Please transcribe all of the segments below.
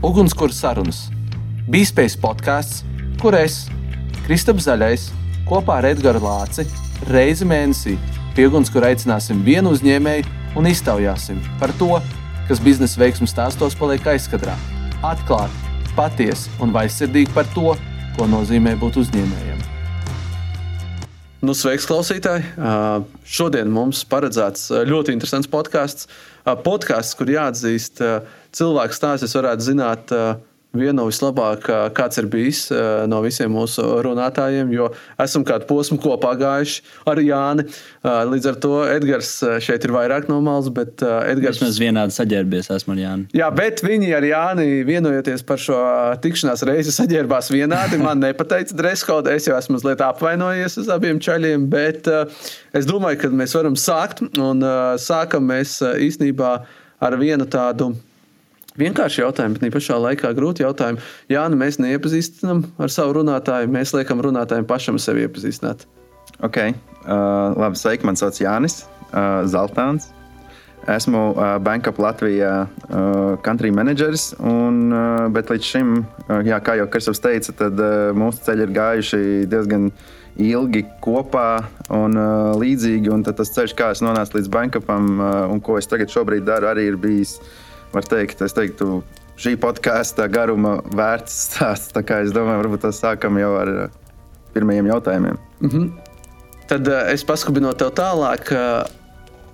Ugunskura sarunas. Bīspējas podkāsts, kur es, Kristaps Zaļais, kopā ar Edgars Lāci reizi mēnesī pie ugunskura aicināsim vienu uzņēmēju un iztaujāsim par to, kas biznesa veiksmju stāstos paliek aizkadrā. Atklāti, patiesi un vaļsirdīgi par to, ko nozīmē būt uzņēmējam. Nu, sveiks, klausītāji! Šodien mums paredzēts ļoti interesants podkāsts. Podkāsts, kur jāatzīst cilvēku stāsts, varētu zināt vienu no vislabāk, kāds ir bijis no visiem mūsu runātājiem, jo esam kādu posmu kopā gājuši ar Jāni. Līdz ar to Edgars šeit ir vairāk no malas, bet Edgars. Mēs vienādi saģērbies esmu ar Jāni. Jā, bet viņi ar Jāni vienojoties par šo tikšanās reizi saģērbās vienādi. Man nepateica dreskodu, es jau esmu mazliet apvainojies uz abiem čaļiem, bet es domāju, ka mēs varam sākt. Un sākam mēs īstenībā ar vienu tādu vienkārši jautājumu, bet pašā laikā grūti jautājumu. Jā, nu mēs neiepazīstinām ar savu runātāju, mēs liekam runātājiem pašam sevi iepazīstināt. Ok, uh, labi, sveiki, man sauc Jānis uh, Zeltāns. Esmu uh, Banka Latvijā uh, country menedžers, un, uh, bet līdz šim, uh, jā, kā jau Kristaps teica, tad uh, mūsu ceļi ir gājuši diezgan ilgi kopā un uh, līdzīgi. Un tas ceļš, kā es nonācu līdz bankapam uh, un ko es tagad daru, arī ir bijis uh, var teikt, es teiktu, šī podkāsta garuma vērts stāsts. Tā kā es domāju, varbūt tas sākam jau ar uh, pirmajiem jautājumiem. Mm -hmm. Tad uh, es paskubinu tev tālāk, uh,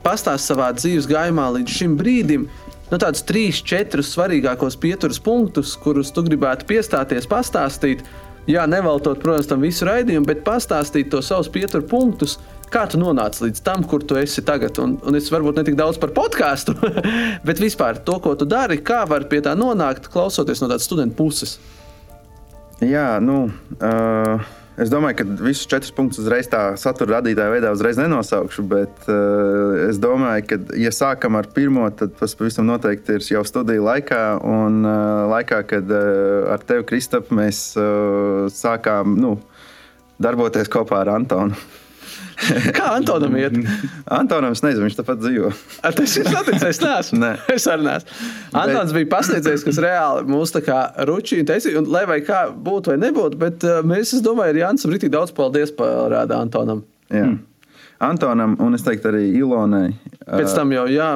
pastāst savā dzīves gājumā līdz šim brīdim. Nu, tādus trīs, četrus svarīgākos pieturas punktus, kurus tu gribētu piestāties, pastāstīt. Jā, neveltot, protams, tam visu raidījumu, bet pastāstīt to savus pieturas punktus, uh, Kā tu nonāci līdz tam, kur tu esi tagad? Un, un es varbūt ne tik daudz par podkāstu, bet vispār to, ko tu dari, kā var pie tā nonākt, klausoties no tādas studenta puses. Jā, nu. Uh... Es domāju, ka visus četrus punktus uzreiz tā satura radītāja veidā uzreiz nenosaukšu, bet uh, es domāju, ka, ja sākam ar pirmo, tad tas pavisam noteikti ir jau studiju laikā. Un uh, laikā, kad uh, ar tevi, Kristap, mēs uh, sākām nu, darboties kopā ar Antonu. Kā Antonam iet? Antonam es nezinu, viņš tāpat dzīvo. Ar tas ir noticis, es neesmu. Nē. Es arī neesmu. Antons bet... bija pasniedzējis, kas reāli mūs tā kā ručīja, taisīja, un lai vai kā būtu vai nebūtu, bet uh, mēs, es domāju, ar Jansu Brītī daudz paldies parādā Antonam. Jā. Hmm. Antonam un es teiktu arī Ilonai. Pēc tam jau, jā.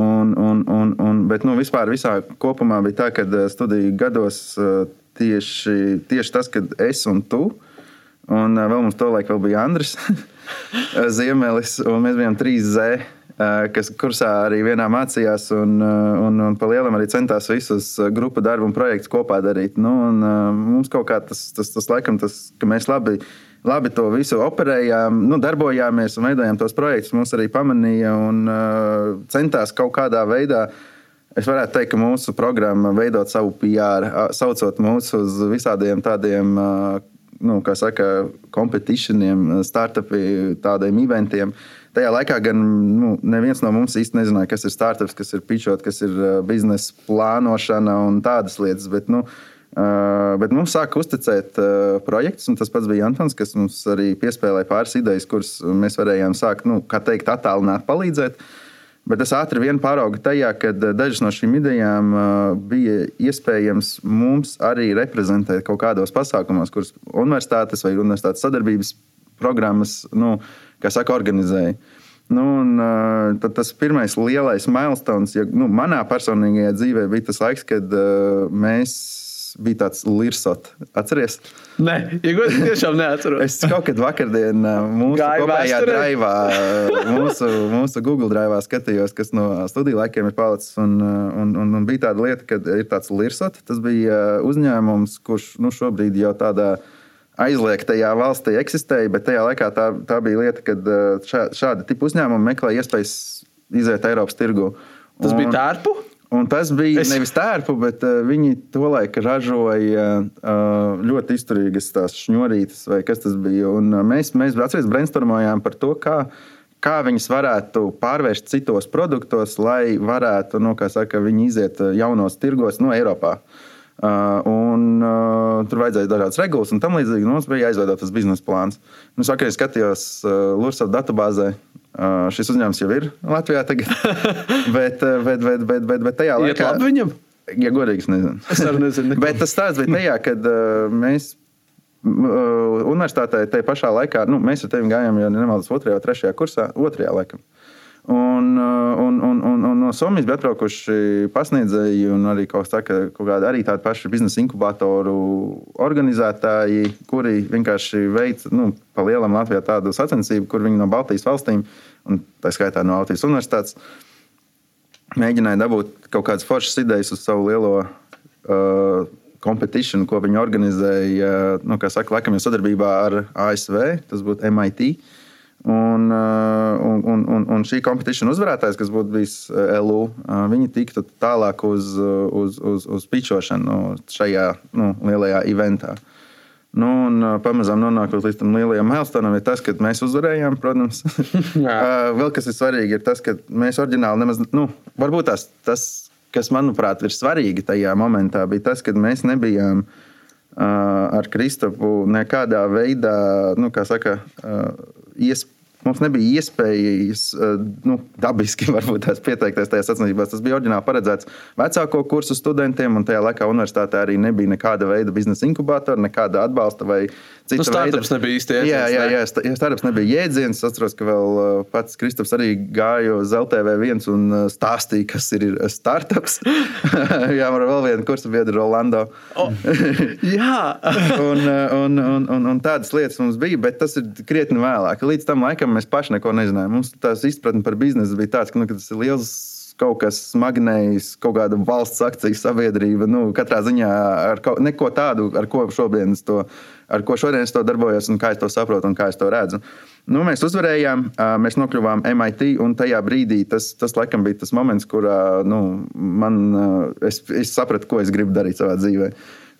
Un, un, un, un, bet nu, vispār visā kopumā bija tā, ka studiju gados tieši, tieši tas, kad es un tu, un vēl mums to laiku bija Andris. Ziemelis, un mēs bijām 3Z, kas kursā arī vienā mācījās, un, un, un pa lielam arī centās visus grupu darbu un projektus kopā darīt. Nu, un, mums kaut kā tas, tas, tas laikam, tas, ka mēs labi, labi to visu operējām, nu, darbojāmies un veidojām tos projektus, mums arī pamanīja un centās kaut kādā veidā. Es varētu teikt, ka mūsu programma veidot savu PR, saucot mūs uz visādiem tādiem nu, saka, competitioniem, startupiem, tādiem eventiem. Tajā laikā gan nu, neviens no mums īsti nezināja, kas ir startups, kas ir pitchot, kas ir biznesa plānošana un tādas lietas. Bet, nu, Uh, bet mums sāka uzticēt uh, projektus, un tas pats bija Antons, kas mums arī piespēlēja pāris idejas, kuras mēs varējām sākt, nu, kā teikt, attālināt, palīdzēt. Uh, Bet es ātri vien pāraugu tajā, ka eh, dažas no šīm idejām eh, bija iespējams mums arī reprezentēt kaut kādos pasākumos, kurus universitātes vai universitātes sadarbības programmas, nu, kā saka, organizēja. Nu, un, uh, tas pirmais lielais milestone, ja, nu, manā personīgajā dzīvē, bija tas laiks, kad uh, mēs bija tāds lirsot. Atceries? Nē, ja godīgi, tiešām neatceros. es kaut kad vakardienā mūsu kopējā drāvā, mūsu, mūsu Google drāvā skatījos, kas no studiju laikiem ir palicis. Un, un, un, un bija tāda lieta, ka ir tāds lirsot. Tas bija uzņēmums, kurš nu, šobrīd jau tādā aizliegtajā valstī eksistēja, bet tajā laikā tā, tā bija lieta, kad šā, šādi tipi uzņēmumi meklē iespējas iziet Eiropas tirgu. Tas un, bija tērpu? Un tas bija es... nevis tērpu, bet uh, viņi tolaik ražoja uh, ļoti izturīgas tās šņurītes, vai kas tas bija. Un, uh, mēs mēs atceries, brainstormojām par to, kā, kā viņas varētu pārvērst citos produktos, lai varētu, nu, kā saka, viņi iziet jaunos tirgos no Eiropā. Uh, un, uh, tur vajadzēja dažādas regulas, un tam līdzīgi mums bija jāizveido tas biznesa plāns. Nu, es vakarā skatījos uh, Lursas datubāzē, Uh, šis uzņēmums jau ir Latvijā tagad. bet, bet, bet, bet, bet, bet tajā laikā. Labi viņam? Ja godīgi, es nezinu. Es arī nezinu. Bet tas stāsts bija tajā, kad uh, mēs uh, universitātē tajā pašā laikā, nu, mēs ar tevi gājām, ja nemaldos, otrajā trešajā kursā, otrajā laikam. Un, uh, un, un, un, un no Somijas bija atbraukuši pasniedzēji un arī kaut, saka, kaut kādi arī tādi paši biznesa inkubatoru organizētāji, kuri vienkārši veic nu, pa lielam Latvijā tādu sacensību, kur viņi no Baltijas valstīm, un tā skaitā no Latvijas universitātes, mēģināja dabūt kaut kādas foršas idejas uz savu lielo uh, competition, ko viņi organizēja, nu, kā saka, laikam jau sadarbībā ar ASV, tas būtu MIT. Uh, un, un, un, un šī kompeticija uzvarētājs, kas būtu bijis uh, LU, uh, viņi tiktu tālāk uz, uz, uz, uz pičošanu šajā nu, lielajā eventā. Nu, un pamazām nonākot līdz tam lielajam milestonam, ir tas, ka mēs uzvarējām, protams. Vēl kas ir svarīgi, ir tas, ka mēs oriģināli nemaz, nu, varbūt tas, tas, kas manuprāt ir svarīgi tajā momentā, bija tas, ka mēs nebijām ar Kristofu nekādā veidā, nu, kā saka, iespējams Mums nebija iespējas eh, nu, dabiski pieteikties tajā sacensībās. Tas bija oriģināli paredzēts vecāko kursu studentiem, un tajā laikā universitātē arī nebija nekāda veida biznesa inkubātora, nekāda atbalsta vai cita nu, startups veida. nebija īsti jēdziens. Jā, jā, jā, jā startups nebija jēdziens. Es atceros, ka vēl uh, pats Kristaps arī gāja uz LTV viens un uh, stāstīja, kas ir startups. jā, man ir vēl viena kursa biedra Rolando. O, jā, un, un, un, un, un tādas lietas mums bija, bet tas ir krietni vēlāk. Līdz tam laikam mēs paši neko nezinājām. Mums tās izpratne par biznesu bija tāds, ka, nu, ka tas ir liels. Kaut kas smagnējs, kaut kāda valsts akciju sabiedrība. Nu, katrā ziņā ar kaut, neko tādu, ar ko šodien es to, ko šodien es to darbojos, un kā es to saprotu un kā es to redzu. Nu, mēs uzvarējām, mēs nokļuvām MIT, un tajā brīdī tas, tas laikam bija tas moments, kurā nu, man, es, es sapratu, ko es gribu darīt savā dzīvē.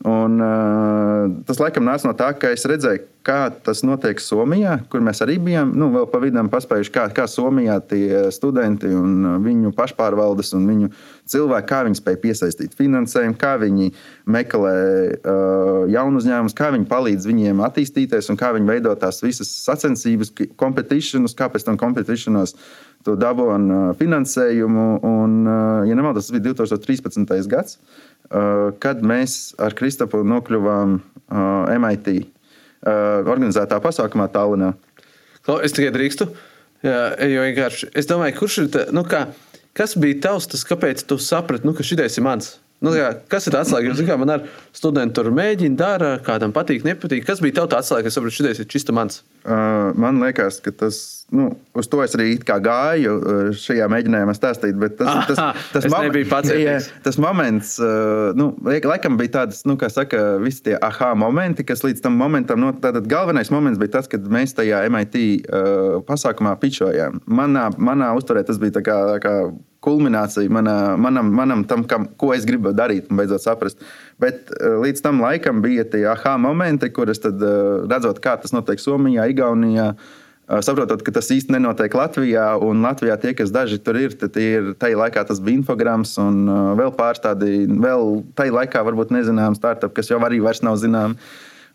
Un, uh, tas laikam nāca no tā, ka es redzēju, kā tas notiek Somijā, kur mēs arī bijām. Nu, vēl pa vidam paspējuši, kā, kā Somijā tie studenti un uh, viņu pašpārvaldes un viņu cilvēki, kā viņi spēj piesaistīt finansējumu, kā viņi meklē uh, jaunu uzņēmumus, kā viņi palīdz viņiem attīstīties un kā viņi veido tās visas sacensības, competitionus, kā pēc tam competitionos to dabūna uh, finansējumu. Un, uh, ja nemaldos, tas bija 2013. gads, kad mēs ar Kristapu nokļuvām uh, MIT uh, organizētā pasākumā Tallinā. Es tikai drīkstu. Jo vienkārši es domāju, kurš ir. Tā, nu kā, kas bija tavs, tas, kāpēc tu saprati, nu, ka šis ir mans? Nu, kā, kas ir atslēga? Jo, kā, man ar studenti tur mēģina, dara, kādam patīk, nepatīk. Kas bija tavs atslēga? Es saprotu, šis ir čista mans. Uh, man liekas, ka tas, nu, uz to es arī gāju uh, šajā mēģinājumā stāstīt. Bet tas, tas, Aha, tas, es nebiju pacietīgs. jā, tas moments, uh, nu, laikam bija tāds, nu, kā saka, visi tie aha momenti, kas līdz tam momentam, no, tātad galvenais moments bija tas, kad mēs tajā MIT uh, pasākumā pičojām. Manā, manā uzturē tas bija tā kā, tā kā kulminācija manā, manam, manam tam, kam, ko es gribu darīt, un beidzot saprast. Bet uh, līdz tam laikam bija tie aha momenti, kurus uh, redzot, kā tas notiek Somijā, Igaunijā. uh, Saprotot, ka tas īstenībā nenotiek Latvijā, un Latvijā tie, kas daži tur ir, tad ir tajā laikā tas bija infograms, un vēl pāris tādi, vēl tajā laikā varbūt nezināms startup, kas jau arī vairs nav zināms.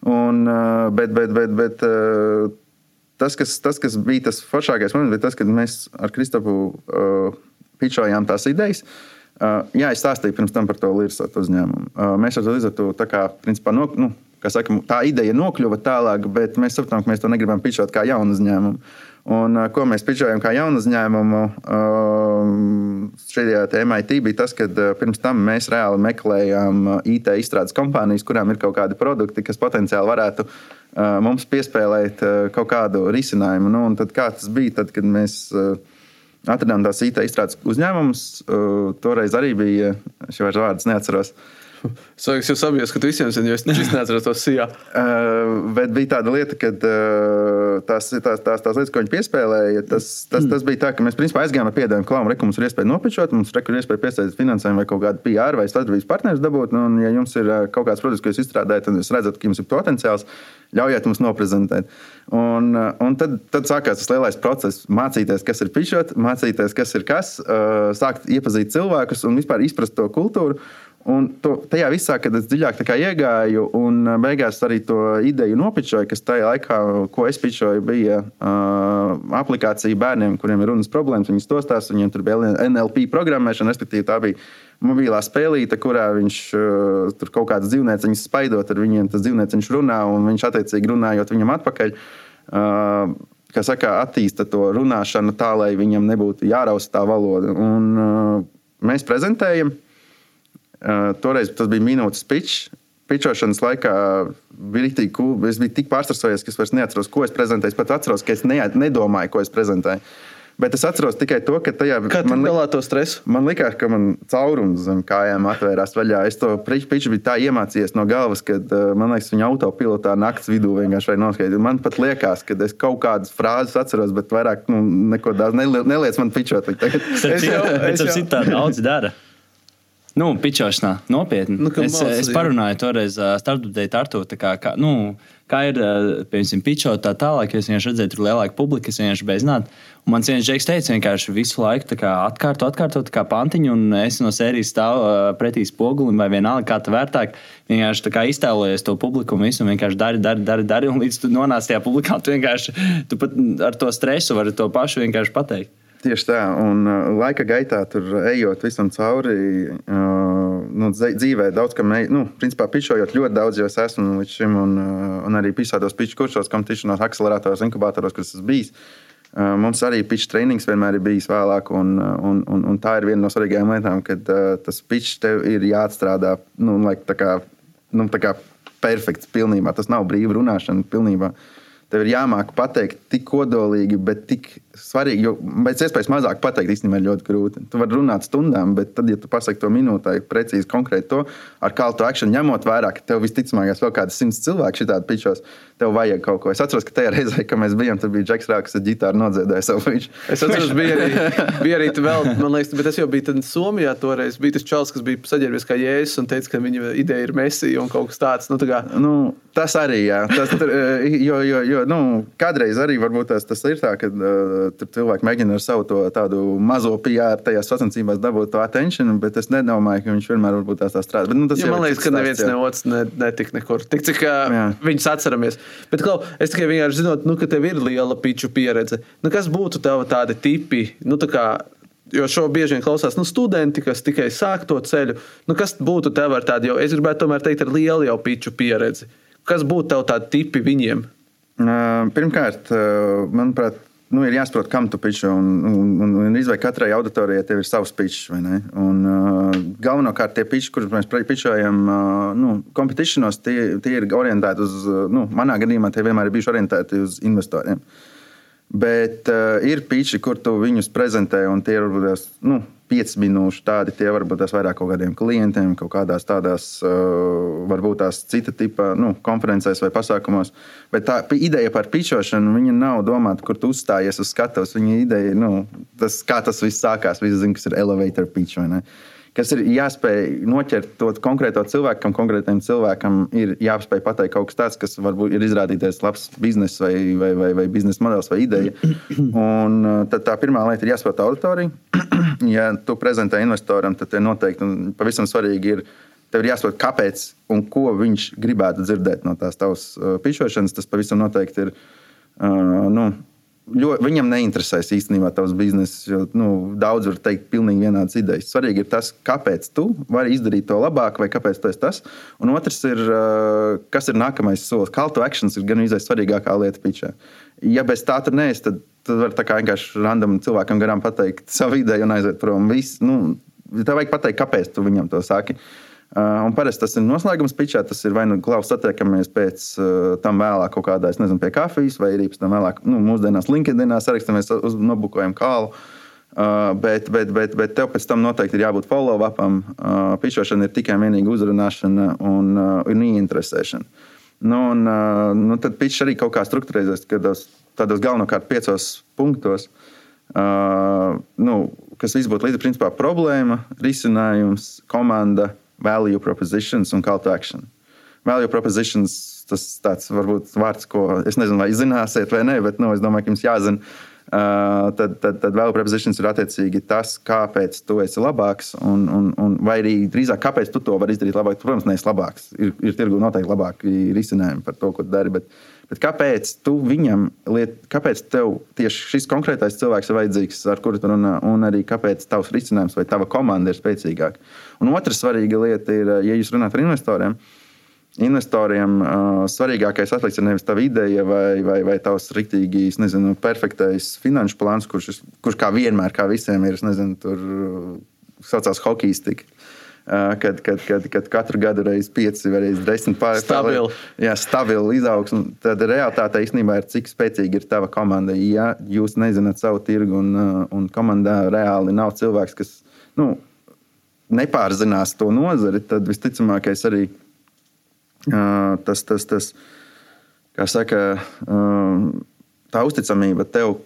Bet, bet, bet, bet tas, kas, tas, kas bija tas foršākais moments, bija tas, kad mēs ar Kristofu uh, pičojām tās idejas. Uh, jā, es stāstīju pirms tam par to Lirsot uzņēmumu. Uh, mēs ar to tā kā, principā, no, nu, kā saka, tā ideja nokļuva tālāk, bet mēs sapratām, ka mēs to negribam pičot kā jaunu uzņēmumu. Un, uh, ko mēs pičojam kā jaunu uzņēmumu? Uh, šajā MIT bija tas, ka uh, pirms tam mēs reāli meklējām uh, IT izstrādes kompānijas, kurām ir kaut kādi produkti, kas potenciāli varētu uh, mums piespēlēt kaut kādu risinājumu. Nu, tad, kā tas bija, tad, kad mēs uh, atradām tās IT izstrādes uzņēmumus, uh, toreiz arī bija vairs vārds neatceros. Es jau saprotu, ka tu visiem zini, jo es neatceros to sijā. Uh, bet bija tāda lieta, ka uh, tās, tās, tās, tās lietas, ko viņi piespēlēja, tas, tas, tas bija tā, ka mēs principā aizgājām ar piedāvājumu, ka mums ir iespēja nopečot, mums ir iespēja piesaistīt finansējumu vai kaut kādu PR vai sadarbības partnerus dabūt. Nu, Un, ja jums ir uh, kaut kāds produkts, ko jūs izstrādājat, un jūs redzat, ka jums ir potenciāls, ļaujiet mums noprezentēt. Un, un tad, tad sākās tas lielais process, mācīties, kas ir pišot, mācīties, kas ir kas, uh, sākt iepazīt cilvēkus un vispār izprast to kultūru. Un to, tajā visā, kad es dziļāk iegāju, un uh, beigās arī to ideju nopičoju, kas tajā laikā, ko es pičoju, bija uh, aplikācija bērniem, kuriem ir runas problēmas. Viņi to stāsta, viņiem tur bija NLP programmēšana, respektīvi tā bija mobilā spēlīte, kurā viņš uh, tur kaut kādas dzīvnieces spaidot ar viņiem. Tas dzīvniecis runā, un viņš attiecīgi runājot viņam atpakaļ. Uh, Kā saka, attīsta to runāšanu tā, lai viņam nebūtu jārausta tā valoda. Un, uh, mēs prezentējam. Uh, toreiz tas bija minūtes pitch. Pičošanas laikā bija rīktīgi cool. Es biju tik pārstrādājies, ka es vairs neatceros, ko es prezentēju. Es pat atceros, ka es ne, nedomāju, ko es prezentēju. Bet es atceros tikai to, ka tajā Kā tu man, galā to stresu? man likās, ka man caurums zem kājām atvērās vaļā. Es to piču biju tā iemācījies no galvas, ka uh, man liekas, viņa autopilotā naktas vidū vienkārši noskaidroja. Man pat liekas, ka es kaut kādas frāzes atceros, bet vairāk nu, neko daudz neli- neliec man pičot. tagad. Es jau- es jau- Es jau tā daudz dara. Nu, pičošanā, nopietni. Nu, es, mācās, es jā. parunāju toreiz uh, starptautēji ar to, kā, kā, nu, kā ir, uh, piemēram, pičot tā tālāk, jo es vienkārši redzēju, tur lielāka publika, es vienkārši beidzināt. Un mans viens žeks teica, vienkārši visu laiku kā atkārto, atkārto kā pantiņu, un es no sērijas stāvu uh, pretī spogulim vai vienalga, kā tu vērtāk. Vienkārši kā iztēlojies to publiku un visu, un vienkārši dari, dari, dari, dari un līdz tu nonāc tajā publikā, tu vienkārši, tu pat ar to stresu vari to pašu vienkārši pateikt. Tieši tā, un uh, laika gaitā, tur ejot visam cauri, uh, nu, dzīvē daudz kam, ej- nu, principā, pišojot ļoti daudz, jo es esmu līdz šim, un, uh, un arī pisātos piču kursos, kompeticionos, akceleratoros, inkubatoros, kas esmu bijis. Uh, Mums arī pitch treniņš vienmēr ir bijis vēlāk, un, uh, un, un, un tā ir viena no svarīgākajām lietām, kad uh, tas pitch tev ir jāatstrādā nu, like, tā kā, nu, tā kā perfekts pilnībā. Tas nav brīva runāšana pilnībā. Tev ir jāmāk pateikt tik kodolīgi, bet tik svarīgi, jo pēc iespējas mazāk pateikt īstenībā ir ļoti grūti. Tu vari runāt stundām, bet tad, ja tu pasaki to minūtē, precīzi, konkrēti to, ar call to action ņemot vērā, ka tev visticamākās vēl kādas simts cilvēku šitādi pičos, tev vajag kaut ko. Es atceros, ka tajā reizē, kad mēs bijām, tur bija Džeks Rāks ar ģitāru nodziedāja savu piču. Es atceros, bija arī, bija arī tu vēl, man liekas, bet es jau biju tad Somijā toreiz. Bija tas čels, kas bija saģērbies kā jēzus un teica, ka viņa ideja ir mesija un kaut kas tāds. Nu, tā kā, Nu, tas arī, jā. Tas, tur, eh, jo, jo, jo nu, kādreiz arī tas, tas ir tā, ka uh, tur cilvēki mēģina ar savu to, tādu mazo PR tajās sacensībās dabūt to attention, bet es nedomāju, ka viņš vienmēr varbūt tās tā strādā. Bet, nu, tas jau man liekas, ka neviens ne otrs ne, netika nekur. Tik cik Jā. viņus atceramies. Bet, klau, es tikai vienkārši zinot, nu, ka tev ir liela piču pieredze. Nu, kas būtu tavi tādi tipi? Nu, tā kā, Jo šo bieži vien klausās nu, studenti, kas tikai sāk to ceļu. Nu, kas būtu tev ar tādu, jo es gribētu tomēr teikt, ar lielu jau piču pieredzi. Kas būtu tev tādi tipi viņiem? Pirmkārt, manuprāt, nu, ir jāsaprot, kam tu pičo. Un, un, un, un izvēlēt katrai auditorijai ir savs pičs. Un, uh, galvenokārt tie piči, kurus mēs pičojam, uh, nu, competitionos, tie, tie ir orientēti uz, nu, manā gadījumā, tie vienmēr ir bijuši orientēti uz investoriem. Bet uh, ir piči, kur tu viņus prezentē, un tie ir nu, 5 minūšu tādi. Tie varbūt tās vairāk kaut kādiem klientiem, kaut kādās tādās, varbūt tās cita tipa nu, konferencēs vai pasākumos. Bet tā ideja par pičošanu, viņa nav domāta, kur tu uzstājies uz skatuves. Viņa ideja, nu, tas, kā tas viss sākās, visi zina, kas ir elevator pitch. vai ne? Kas ir jāspēj noķert to konkrēto cilvēku, kam konkrētam cilvēkam ir jāspēj pateikt kaut kas tāds, kas varbūt ir izrādīties labs biznesa vai, vai, vai, vai biznesa modelis vai ideja. Un uh, tad tā pirmā lieta ir jāsaprot auditoriju. ja tu prezentē investoram, tad te noteikti un pavisam svarīgi ir. Tev ir jāsaprot, kāpēc un ko viņš gribētu dzirdēt no tās tavas uh, pišķošanas. Tas pavisam noteikti ir. Uh, nu, Ļo, viņam neinteresēs īstenībā tavs bizness, jo nu, daudz var teikt, pilnīgi vienādas idejas. Svarīgi ir tas, kāpēc tu vari izdarīt to labāk, vai kāpēc tas ir tas. Un otrs ir, uh, kas ir nākamais solis. Call to actions ir gan izaicinājums svarīgākā lieta pičā. Ja bez tā tur neesi, tad, tad var vienkārši randam cilvēkam garām pateikt savu ideju un aiziet prom. Viss, nu, tev vajag pateikt, kāpēc tu viņam to saki. Uh, un parasti tas ir noslēgums pičā. Tas ir vai nu klausās, satiekamies pēc uh, tam vēlāk kaut kādā, nezinu, pie kafijas, vai arī pēc tam vēlāk, nu, mūsdienās LinkedInā sarakstamies, nobukojam kālu. Uh, bet, bet, bet, bet tev pēc tam noteikti ir jābūt follow-upam. Uh, pišķošana ir tikai un vienīgi uzrunāšana un, uh, un ieinteresēšana. Nu, un, uh, nu, tad pišķis arī kaut kā struktūrēsies tādos, tādos galvenokārt piecos punktos. Uh, nu, kas viss būtu līdzi principā problēma, risinājums, komanda, value propositions un call to action. Value propositions tas tāds varbūt vārds, ko es nezinu, vai zināsiet vai nē, bet nu, es domāju, ka jums jāzina. Uh, tad, tad, tad value propositions ir attiecīgi tas, kāpēc tu esi labāks, un, un, un vai arī drīzāk, kāpēc tu to vari izdarīt labāk. Tu, protams, neesi labāks. Ir, ir tirgu noteikti labāki risinājumi par to, ko dari. Bet Bet kāpēc tu viņam, liet, kāpēc tev tieši šis konkrētais cilvēks ir vajadzīgs, ar kuru tu runā, un arī kāpēc tavs risinājums vai tava komanda ir spēcīgāka? Un otra svarīga lieta ir, ja jūs runājat ar investoriem, investoriem uh, svarīgākais atliks ir nevis tava ideja vai, vai, vai tavs rīktīgi, nezinu, perfektais finanšu plāns, kurš, kurš kā vienmēr, kā visiem ir, nezinu, tur saucās hokeja stika. Kad, kad, kad, kad katru gadu reizes pieci vai reizes desmit pārspēlēt. Jā, stabili izaugsme. Tad realitāte īstenībā ir, cik spēcīga ir tava komanda. Ja jūs nezināt savu tirgu un, un komandā reāli nav cilvēks, kas nu, nepārzinās to nozari, tad visticamākais arī tas, tas, tas kā saka, tā uzticamība tev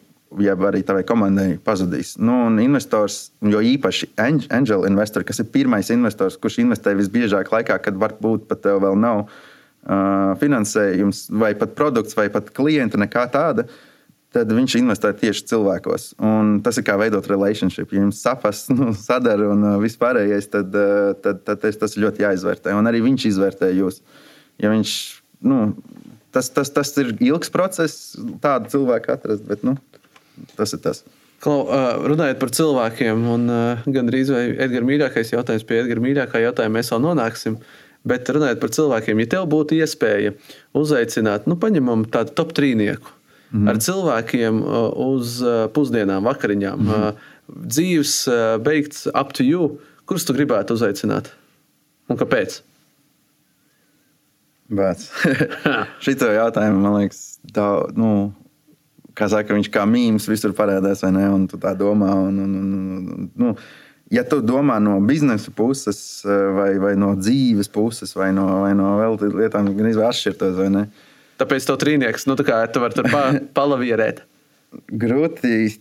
ja arī tavai komandai pazudīs. Nu, un investors, jo īpaši angel investor, kas ir pirmais investors, kurš investē visbiežāk laikā, kad varbūt pat tev vēl nav uh, finansējums, vai pat produkts, vai pat klienta, nekā tāda. Tad viņš investē tieši cilvēkos. Un tas ir kā veidot relationship. Ja jums saprast, nu, sadara un vispārējais, tad, tad, tad, tad tas ļoti jāizvērtē. Un arī viņš izvērtē jūs. Ja viņš, nu, tas, tas, tas ir ilgs process, tādu cilvēku atrast. Bet, nu, Tas ir tas. Klau, runājot par cilvēkiem, un gan arī Edgars mīļākais jautājums, pie Edgars mīļākā jautājuma mēs vēl nonāksim. Bet runājot par cilvēkiem, ja tev būtu iespēja uzaicināt, nu, paņemam tādu top trīnieku mm. ar cilvēkiem uz pusdienām, vakariņām, mm. dzīves beigts up to you, kurus tu gribētu uzaicināt un kāpēc? Bet šito jautājumu man liekas, daudz. Nu, kā saka, viņš kā mīmīms visur parādās, vai ne? Un tu tā domā. Un, un, un, nu, ja tu domā no biznesa puses, vai, vai no dzīves puses, vai no, vai no vēl lietām, gan izvēlēties atšķirtos, vai ne? Tāpēc tev trīnieks, nu tā kā tu vari tur pa, palavierēt. Grūti.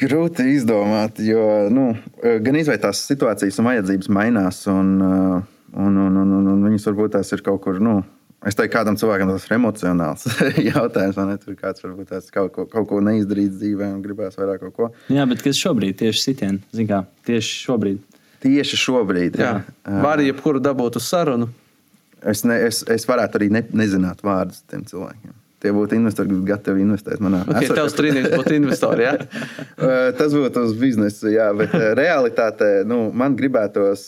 Grūti izdomāt, jo nu, gan izvēlēt tās situācijas un vajadzības mainās, un, un, un, un, un, un viņas varbūt tās ir kaut kur nu, Es teiktu, kādam cilvēkam tas ir emocionāls jautājums. Man tur kāds varbūt tāds kaut ko, kaut ko neizdarīt dzīvē un gribēs vairāk kaut ko. Jā, bet kas šobrīd tieši sitien? Kā, tieši šobrīd. Tieši šobrīd. Jā. Jā. Vari jebkuru dabūt uz sarunu. Es, ne, es, es varētu arī ne, nezināt vārdus tiem cilvēkiem. Tie būtu investori, kas gatavi investēt manā okay, esot... Tavs trīnieks būtu investori, jā? Tas būtu uz biznesu, jā, bet realitātē nu, man gribētos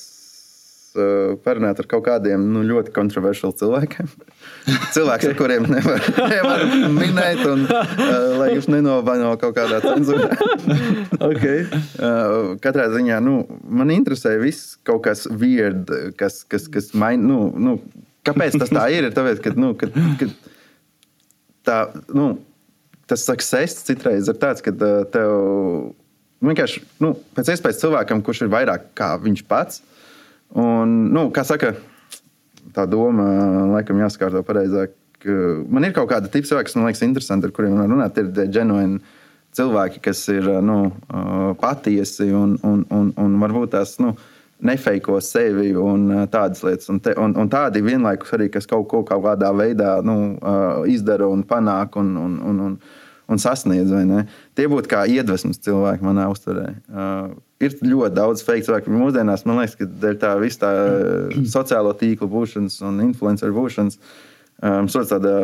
uh, parunāt ar kaut kādiem nu, ļoti kontroversiāliem cilvēkiem. Cilvēks, ar kuriem nevar, nevar minēt, un uh, lai jūs nenovaino kaut kādā cenzūrā. okay. uh, katrā ziņā nu, man interesē viss kaut kas weird, kas, kas, kas maina. Nu, nu, kāpēc tas tā ir? ir tāpēc, ka, nu, kad, kad tā, nu, tas success citreiz ir tāds, ka tev vienkārši nu, pēc iespējas cilvēkam, kurš ir vairāk kā viņš pats Un, nu, kā saka, tā doma laikam jāskārto pareizāk. Man ir kaut kāda tipa cilvēki, kas man liekas interesanti, ar kuriem runāt. Ir genuīni cilvēki, kas ir nu, patiesi un, un, un, un varbūt tās. Nu, nefeiko sevi un tādas lietas. Un, te, un, un tādi vienlaikus arī, kas kaut ko kaut kādā veidā nu, izdara un panāk un, un, un, un, un sasniedz. Tie būtu kā iedvesmas cilvēki manā uztverē ir ļoti daudz fake cilvēku. Mūsdienās man liekas, ka dēļ tā visa tā sociālo tīklu būšanas un influenceru būšanas, um, tāda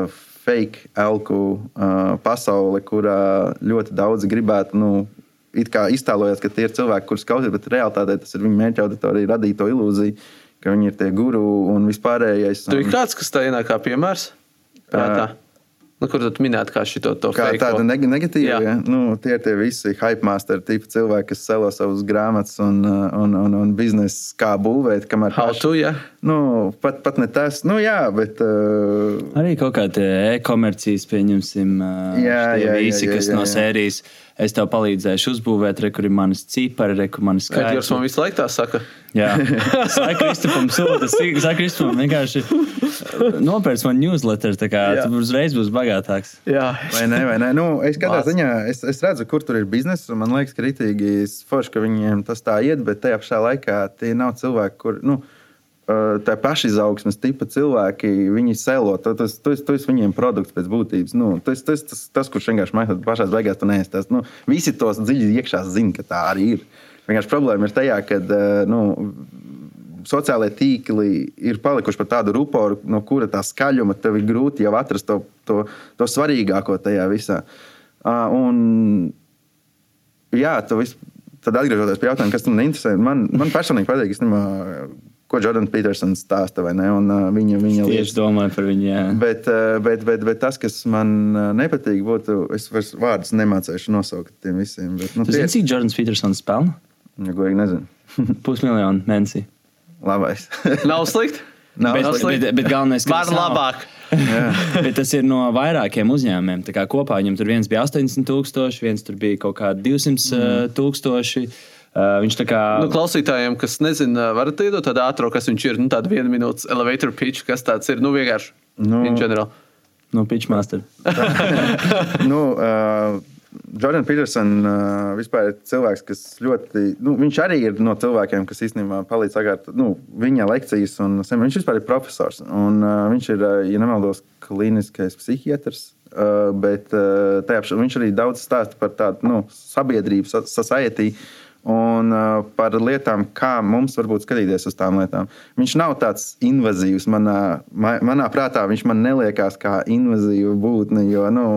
fake elku uh, pasaule, kurā ļoti daudz gribētu. Nu, It kā iztēlojas, ka tie ir cilvēki, kurus klausās, bet realitātē tas ir viņu mērķa auditorija radīto ilūziju, ka viņi ir tie guru un vispārējais. Un... Tur ir kāds, kas tā ienāk kā piemērs? Prātā. Uh, Nu, kur tu minēji, kā kā fake tāda neg negatīva? Ja? Nu, tie ir tie visi hype master tipi cilvēki, kas selo savus grāmatas un, uh, un, un, un biznesu, kā būvēt. How paši, to, ja? nu, pat, pat ne tas, nu jā, bet. Uh, Arī kaut kāda e-komercijas, pieņemsim, uh, jā, jā, visi, jā, jā, kas jā, jā, no sērijas. Es tev palīdzēšu uzbūvēt, re, kur ir manas cipari, re, kur manas skaitļi. Kad jūs man visu laiku tā saka? Jā, Saka Kristupam sūta, Saka Kristupam vienkārši nopērts man newsletter, tā kā tu uzreiz būs bagātāks. Jā. Vai ne, vai ne? Nu, es katrā ziņā, es, es redzu, kur tur ir biznesa, un man liekas kritīgi forši, ka viņiem tas tā iet, bet tajā pašā laikā tie nav cilvēki, kur, nu, tā pašizaugsmes tipa cilvēki, viņi selo. Tas, tas, tas viņiem produkts pēc būtības. Nu, tas, tas, tas, tas, kurš vienkārši maksā pašā beigās, tu neesi. Nu, visi tos dziļi iekšā zina, ka tā arī ir. Vienkārši problēma ir tajā, ka nu, sociālai tīkli ir palikuši par tādu ruporu, no kura tā skaļuma tev ir grūti jau atrast to, to, to svarīgāko tajā visā. Uh, un, jā, tu vis, tad atgriežoties pie jautājuma, kas man interesē, man, man personīgi patīk, ko Jordans Petersons stāsta. Un, uh, viņa, viņa Tieši lietas. domāju par viņu. Jā. Bet, uh, bet, bet, bet tas, kas man uh, nepatīk, būtu, es vairs vārdus nemācīšu nosaukt tiem visiem. Bet, nu, Tu zini, cik Jordans Petersons pelna? ja, godīgi nezinu. Pusmiljonu mēnesī. Labais. Nav slikti. Nav Bet, slikti. bet, bet galvenais, ka Var labāk. Bet tas ir no vairākiem uzņēmumiem. Tā kā kopā viņam tur viens bija 80,000, viens tur bija kaut kādi 200 tūkstoši. Uh, viņš tā kā. Nu, klausītājiem, kas nezina, varat iedot tādu ātrāku, kas viņš ir. Nu, tāda viena minūtes elevator pitch, kas tāds ir. Nu, vienkārši. Nu. In general. No Pitchmaster. nu, uh, Jordans Petersons uh, vispār ir cilvēks, kas ļoti. Nu, viņš arī ir no cilvēkiem, kas īstenībā palīdz sakārtot nu, viņa lekcijas. Un, viņš vispār ir profesors. Un, uh, viņš ir, uh, ja nemaldos, kliniskais psihiatrs. Uh, bet uh, tajā viņš arī daudz stāsta par tādu nu, sabiedrību, sa- society. Un uh, par lietām, kā mums varbūt skatīties uz tām lietām. Viņš nav tāds invazīvs. Manā, ma, manā prātā viņš man neliekās kā invazīva būtne. Jo, nu,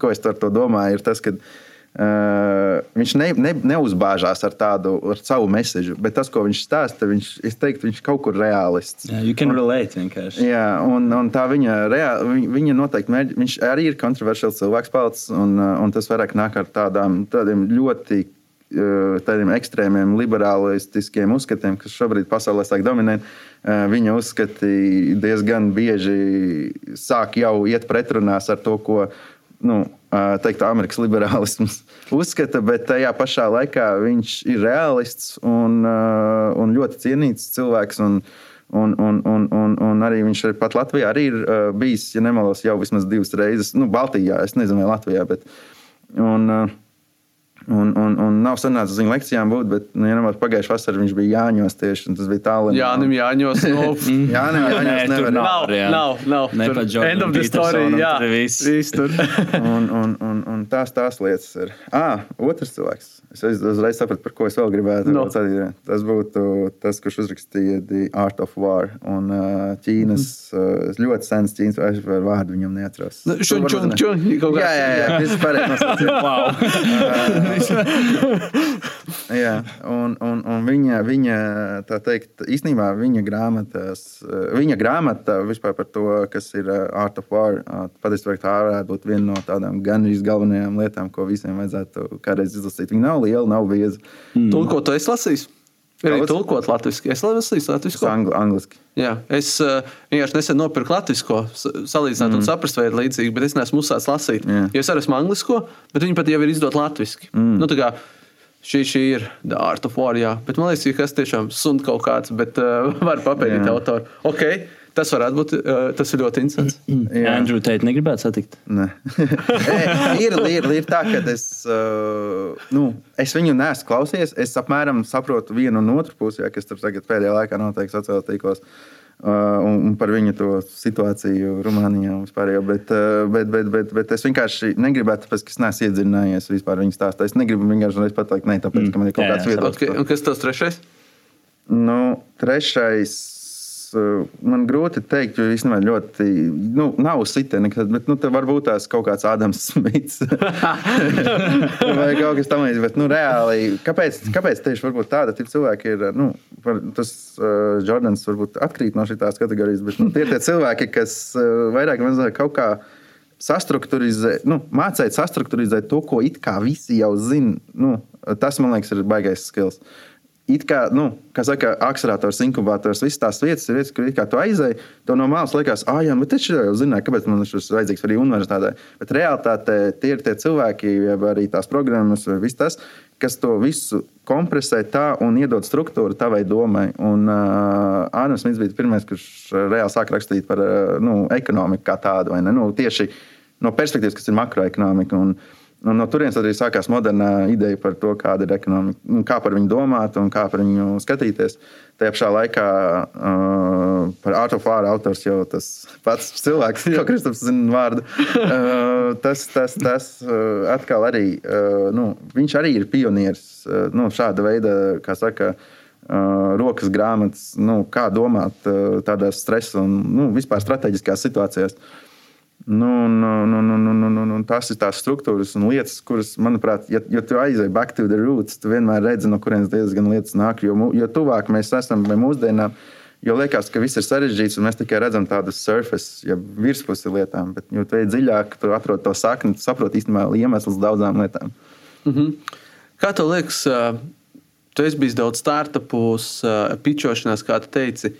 ko es ar to domāju, ir tas, ka uh, viņš ne, ne, neuzbāžās ar tādu ar savu mēsīju, bet tas, ko viņš stāsta, viņš, es teiktu, viņš kaut kur realists. Yeah, you can relate vienkārši. Jā, un, un tā viņa, reāli, viņa, noteikti mērķi, viņš arī ir kontroversiāls cilvēks palicis, un, uh, un tas vairāk nāk ar tādām, tādiem ļoti tādiem ekstrēmiem, liberālistiskiem uzskatiem, kas šobrīd pasaulē sāk dominēt. Viņa uzskati diezgan bieži sāk jau iet pretrunās ar to, ko nu, teiktu, Amerikas liberālisms uzskata, bet tajā pašā laikā viņš ir realists un, un ļoti cienīts cilvēks. Un, Un, un, un, un, un arī viņš ir pat Latvijā arī ir uh, bijis, ja nemaldos, jau vismaz divas reizes. Nu, Baltijā, es nezinu, vai Latvijā. Bet, un, uh, Un, un, un nav sanācis viņa lekcijām būt, bet, nu, ja nemaldos, pagājušā vasarā viņš bija Jāņos tieši, tas bija tālu. Jānim Jāņos. Nu, Jānim Nē, Jāņos tur nevar. nav. Nav, jā. nav, nav. Ne Tur End of the story. Jā, tur viss. viss tur. Un, un, un, un tās tās lietas ir. Ah, otrs cilvēks. Es uz- uzreiz sapratu, par ko es vēl gribētu. No. No. Tas būtu tas, kurš uzrakstīja The Art of War. Un uh, Ķīnas, uh, ļoti sens Ķīnas vārdu viņam neatceros. Nu, šun, Tu čun, varbūt ne. čun, kaut Jā, jā, jā. Tas ir pareizi nosaucts. Jā, un, un, un viņa, viņa, tā teikt, īstenībā viņa grāmatas, viņa grāmata vispār par to, kas ir eh, Art of War, eh, patiesībā tā varētu būt viena no tādām gandrīz galvenajām lietām, ko visiem vajadzētu kādreiz izlasīt. Viņa nav liela, nav bieza. Tulkot, tu esi lasījis? Ir arī tulkot latviešu. Es lasīju latviešu. angli, angliski. Jā, es uh, vienkārši nesen nopirku latviešu, salīdzināt, mm. un saprast, vai ir līdzīgi, bet es neesmu uzsācis lasīt. Jā. Jo es arī esmu anglisko, bet viņi pat jau ir izdot latviešu. Mm. Nu, tā kā šī, šī ir The Art of War, jā. bet man liekas, ka tas tiešām sunt kaut kāds, bet uh, var papētīt autoru. Ok, tas varētu būt, uh, tas ir ļoti interesants. Jā. Andrew Tate negribētu satikt. Nē. ir, ir, ir tā, ka es, uh, nu, es viņu neesmu klausījies. Es apmēram saprotu vienu un otru pusi, ja, kas tur tagad pēdējā laikā notiek sociālajos tīklos. Uh, un, un par viņu to situāciju Rumānijā un vispār. Bet, uh, bet, bet, bet, bet es vienkārši negribētu, tāpēc, ka es neesmu iedzinājies vispār viņa stāstā. Es negribu vienkārši pateikt, ne, tāpēc, ka man ir kaut Jā, kāds viedoklis. Un kas tas trešais? Nu, trešais. Uh, Man grūti pateikt, jo īstenībā ļoti. Nu, nav sitē nekad, bet nu, te varbūt tās kaut kāds Ādams Smits. Vai kaut kas tamlīdzīgs. Bet nu, reāli, kāpēc, kāpēc tieši tāda tipa cilvēki ir? Nu, tas uh, Jordans varbūt atkrīt no šīs kategorijas, bet nu, tie ir tie cilvēki, kas uh, vairāk vai mazāk kaut kā. Sastruktūrizēt, nu, mācīt, sastruktūrizēt to, ko it kā visi jau zina. Nu, tas, man liekas, ir baisais skills it kā, nu, kā saka, akcelerātors, inkubators, visas tās vietas ir vietas, kur it kā tu aizēji. To no malas liekas, ah, jā, bet es jau zināju, kāpēc man šis ir vajadzīgs arī universitātē. Bet realitātē tie ir tie cilvēki, arī tās programmas, vai viss tas, kas to visu kompresē tā un iedod struktūru tavai domai. Un uh, Ādams Smits bija pirmais, kurš uh, reāli sāk rakstīt par uh, nu, ekonomiku kā tādu, vai ne? Nu, tieši no perspektīvas, kas ir makroekonomika. Un, Un no turienes arī sākās modernā ideja par to, kāda ir ekonomika, un kā par viņu domāt un kā par viņu skatīties. Tajā pašā laikā uh, par Art of War autors jau tas pats cilvēks, ko Kristaps zina vārdu. Uh, tas tas, tas uh, atkal arī, uh, nu, viņš arī ir pionieris uh, nu, šāda veida, kā saka, uh, rokas grāmatas, nu, kā domāt uh, tādās stresa un nu, vispār strateģiskās situācijās. Nu, un, un, un, un, un, un, un tas ir tās struktūras un lietas, kuras, manuprāt, ja, ja tu aizej back to the roots, tu vienmēr redzi, no kurienes diezgan lietas nāk. Jo, jo tuvāk mēs esam mūsdienām, jo liekas, ka viss ir sarežģīts un mēs tikai redzam tādu surface, ja virspusi lietām. Bet, jo tu ej dziļāk, tu atrod to sakni, tu saproti īstenībā iemeslus daudzām lietām. Kā tev liekas, tu esi bijis daudz startupos, pičošanās, kā tu teici.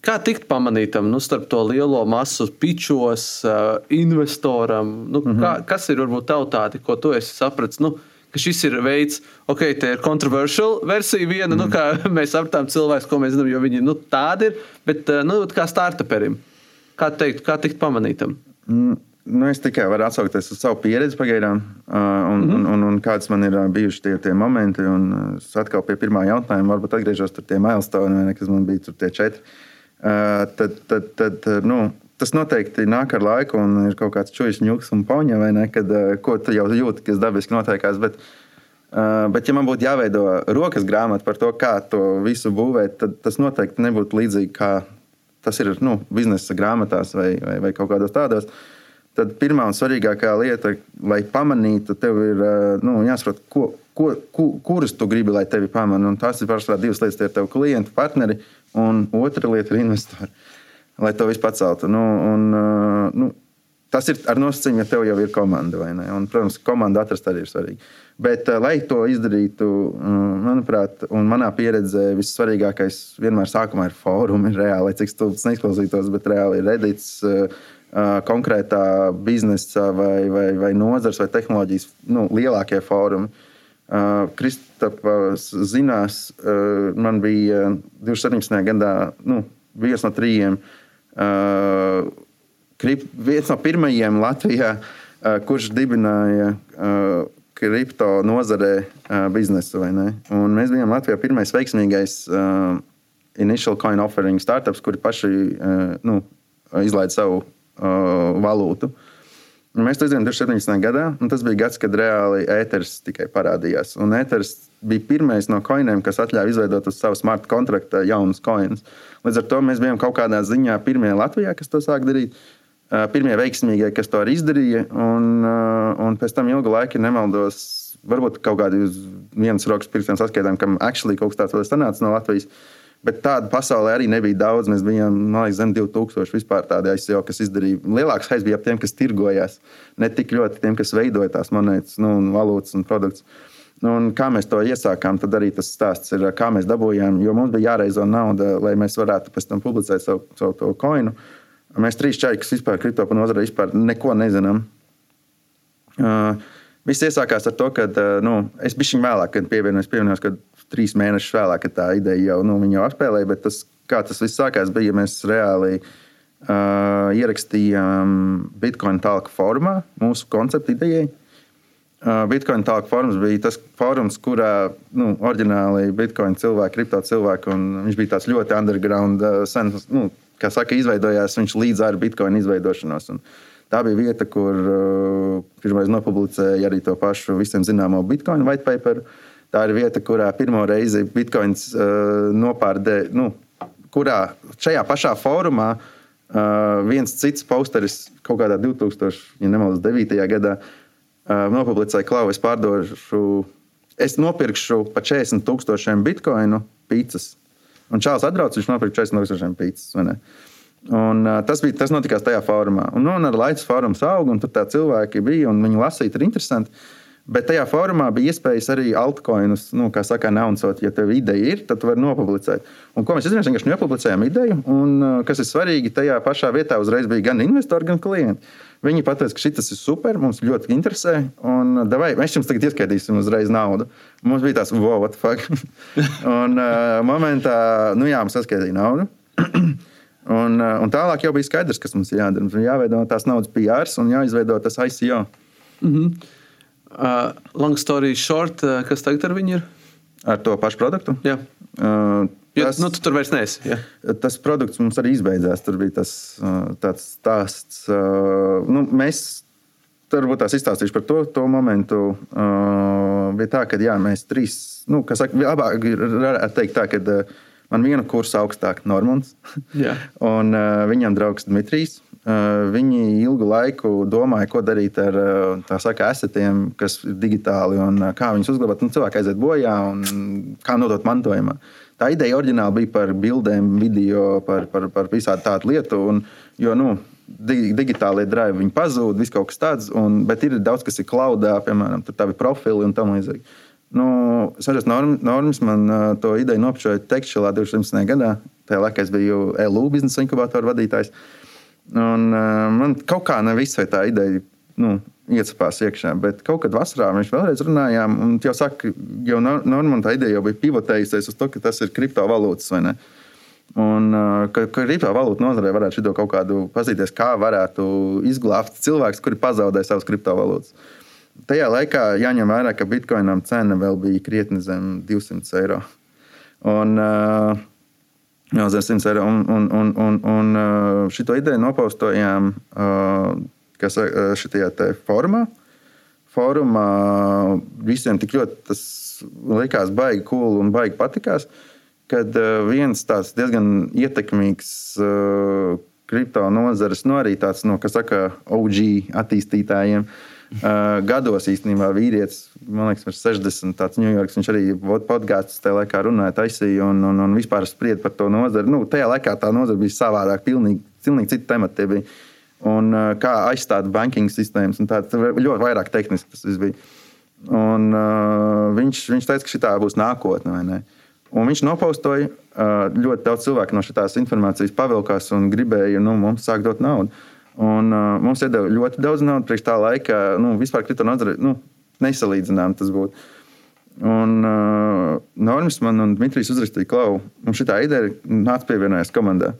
Kā tikt pamanītam nu, starp to lielo masu pičos, investoram? Nu, mm -hmm. kā, kas ir varbūt tautāti, ko tu esi sapratis? Nu, ka šis ir veids, ok, te ir controversial versija viena, mm. nu, kā mēs sapratām cilvēks, ko mēs zinām, jo viņi nu, tādi ir, bet nu, kā startuperim. Kā teikt, kā tikt pamanītam? Mm, Nu, es tikai varu atsaukties uz savu pieredzi pagaidām, un, mm -hmm. un, un, un kādas man ir bijuši tie, tie momenti. Un es atkal pie pirmā jautājuma, varbūt atgriežos pie tiem milestone, kas man bija tur tie četri. Uh, tad, tad, tad, uh, nu, tas noteikti nāk ar laiku, un ir kaut kāds čūlis, ņūks un pauņa, vai ne? Kad, uh, ko tu jau jūti, kas dabiski notiekās. Bet, bet, ja man būtu jāveido rokas grāmata par to, kā to visu būvēt, tad tas noteikti nebūtu līdzīgi kā tas ir nu, biznesa grāmatās vai, vai, vai kaut kādos tādos. Tad pirmā un svarīgākā lieta, lai pamanītu, tev ir nu, jāsaprot, ko, ko, ku, kurus tu gribi, lai tevi pamana. Tās ir pārsvarā divas lietas. Tie ir tavi klienti, partneri, un otra lieta ir investori. Lai to visu paceltu. Nu, un, uh, nu, Tas ir ar nosacījumu, ja tev jau ir komanda. Un, protams, komanda atrast arī ir svarīgi. Bet, uh, lai to izdarītu, uh, manuprāt, un manā pieredzē, vissvarīgākais vienmēr sākumā ir fórumi. Reāli, cik stulbs neizklausītos, bet reāli ir redīts konkrētā biznesa vai, vai, vai nozars vai tehnoloģijas nu, lielākie fórumi. Uh, Kristaps zinās, uh, man bija 2017. gadā nu, viens no trījiem. Uh, viens no pirmajiem Latvijā, uh, kurš dibināja uh, kripto nozarē uh, biznesu. mēs bijām Latvijā pirmais veiksmīgais uh, initial coin offering startups, kuri paši uh, nu, izlaida savu uh, valūtu. Un mēs to izdarījām 2017. gadā, un tas bija gads, kad reāli ēteris tikai parādījās. Un ēteris bija pirmais no koiniem, kas ļāva izveidot uz savu smart kontraktu jaunus koinus. Līdz ar to mēs bijām kaut kādā ziņā pirmie Latvijā, kas to sāk darīt. Uh, Pirmie veiksmīgie, kas to arī izdarīja, un, uh, un pēc tam ilgu laiku, nemaldos, varbūt kaut kādi uz vienas rokas pirkstiem saskaitām, kam actually kaut kas tāds vēl sanāca no Latvijas. Bet tādu pasaulē arī nebija daudz. Mēs bijām liekas, zem 2000 vispār tādi ICO, kas izdarīja. Lielāks haiz bija ap tiem, kas tirgojās. Ne tik ļoti tiem, kas veidoja tās monētas, nu, un valūtas un produktus. Nu, un kā mēs to iesākām, tad arī tas stāsts ir, kā mēs dabūjām. Jo mums bija jāreizo nauda, lai mēs varētu pēc tam publicēt savu, savu to koinu. Mēs trīs čaļi, kas vispār kripto nozarē vispār neko nezinām. Uh, Viss iesākās ar to, ka uh, nu, es biju vēlāk, kad pievienojos, pievienojos kad trīs mēnešus vēlāk, kad tā ideja jau, nu, jau apspēlēja. Bet tas, kā tas viss sākās, bija, mēs reāli uh, ierakstījām Bitcoin tālāk formā mūsu konceptu idejai. Uh, Bitcoin tālāk forums bija tas forums, kurā nu, oriģināli Bitcoin cilvēki, kripto cilvēki, un viņš bija tāds ļoti underground, uh, sen, nu, kā saka, izveidojās viņš līdz ar Bitcoin izveidošanos. Un tā bija vieta, kur uh, pirmais nopublicēja arī to pašu visiem zināmo Bitcoin white paper. Tā ir vieta, kurā pirmo reizi Bitcoins uh, nopārdē, nu, kurā šajā pašā fórumā uh, viens cits posteris kaut kādā 2000, ja nemaldos, 9. gadā uh, nopublicēja, ka es pārdošu, es nopirkšu par 40 tūkstošiem bitkoinu pīcis. Un Čāls atbrauc, viņš nopirka 40 tūkstošiem pīcis. Un, uh, tas, bija, tas notikās tajā formā. Un, nu, un ar laiku formas auga, un tur tā cilvēki bija, un viņi lasīja, ir interesanti. Bet tajā formā bija iespējas arī altcoinus, nu, kā saka, naunsot. Ja tev ideja ir, tad tu vari nopublicēt. Un ko mēs izdarījām? Mēs vienkārši nopublicējām ideju, un, uh, kas ir svarīgi, tajā pašā vietā uzreiz bija gan investori, gan klienti. Viņi pateica, ka šis ir super, mums ļoti interesē, un uh, davai, mēs jums tagad ieskaitīsim uzreiz naudu. Mums bija tāds, wow, what the fuck. un uh, momentā, nu jā, mums saskaitīja naudu. un, uh, un tālāk jau bija skaidrs, kas mums ir jādara. Mums ir jāveido tās naudas PRs un jāizveido tas ICO. Uh, long story short, uh, kas tagad ar viņu ir? Ar to pašu produktu? Jā. Uh, Jo, tas, nu, tu tur vairs neesi. Jā. tas produkts mums arī izbeidzās. Tur bija tas uh, tāds stāsts. Uh, nu, mēs Tur varbūt tās izstāstīšu par to, to momentu. Uh, bija tā, ka jā, mēs trīs, nu, kas saka, labāk ir teikt tā, ka man viena kursa augstāk Normons Jā. un viņam draugs Dmitrijs. Uh, viņi ilgu laiku domāja, ko darīt ar uh, tā saka, asetiem, kas ir digitāli un uh, kā viņus uzglabāt. Nu, cilvēki aiziet bojā un kā nodot mantojumā. Tā ideja oriģināli bija par bildēm, video, par, par, par visādi tādu lietu. Un, jo, nu, di- digitālie drive viņi pazūd, viss kaut kas tāds, un, bet ir daudz kas ir klaudā, piemēram, tavi profili un tam līdzīgi. Nu, Sažas normas man uh, to ideju nopčoja Tekšķelā 2017. gadā. Tajā laikā es biju LU biznesa inkubātora vadītājs. Un, uh, man kaut kā ne visai tā ideja nu, iecapās iekšā, bet kaut kad vasarā mēs vēlreiz runājām, un jau saka, jau Normāna tā ideja jau bija pivotējusies uz to, ka tas ir kriptovalūtas vai ne. Un, uh, ka, ka kriptovalūtu nozarē varētu šo kaut kādu pazīties, kā varētu izglābt cilvēks, kuri pazaudē savas kriptovalūtas. Tajā laikā jāņem vērā, ka bitkoinam cena vēl bija krietni zem 200 eiro. Un, uh, zem 100 eiro. Un, un, un, un, un uh, šito ideju nopaustojām te formā. Fórumā visiem tik ļoti tas likās baigi cool un baigi patikās, kad uh, viens tāds diezgan ietekmīgs uh, kripto nozares, nu arī tāds, no, kas saka, OG attīstītājiem. Uh, gados īstenībā vīrietis, man liekas, ir 60. tāds Ņujorkas. Viņš arī podkāstos tajā laikā runāja, taisīja un, un, un vispār sprieda par to nozari. Nu, tajā laikā tā nozara bija savādāk, pilnīgi, pilnīgi cita temata. Un uh, kā aizstāt banking sistēmas, un tā ļoti vairāk tehniski tas bija. Un, uh, viņš, viņš teica, ka šī būs nākotne. Un viņš nopaustoja, uh, ļoti daudz cilvēku no šīs informācijas pavilkās un gribēja nu, mums sākt dot naudu. Un, uh, mums iedeva ļoti daudz naudas priekš tā laika. Nu, vispār kripto nozare nu, nesalīdzinām tas būtu. Un uh, Normāls man un Dmitrijs uzrakstīja, ka mums šī ideja nāca pievienoties komandā.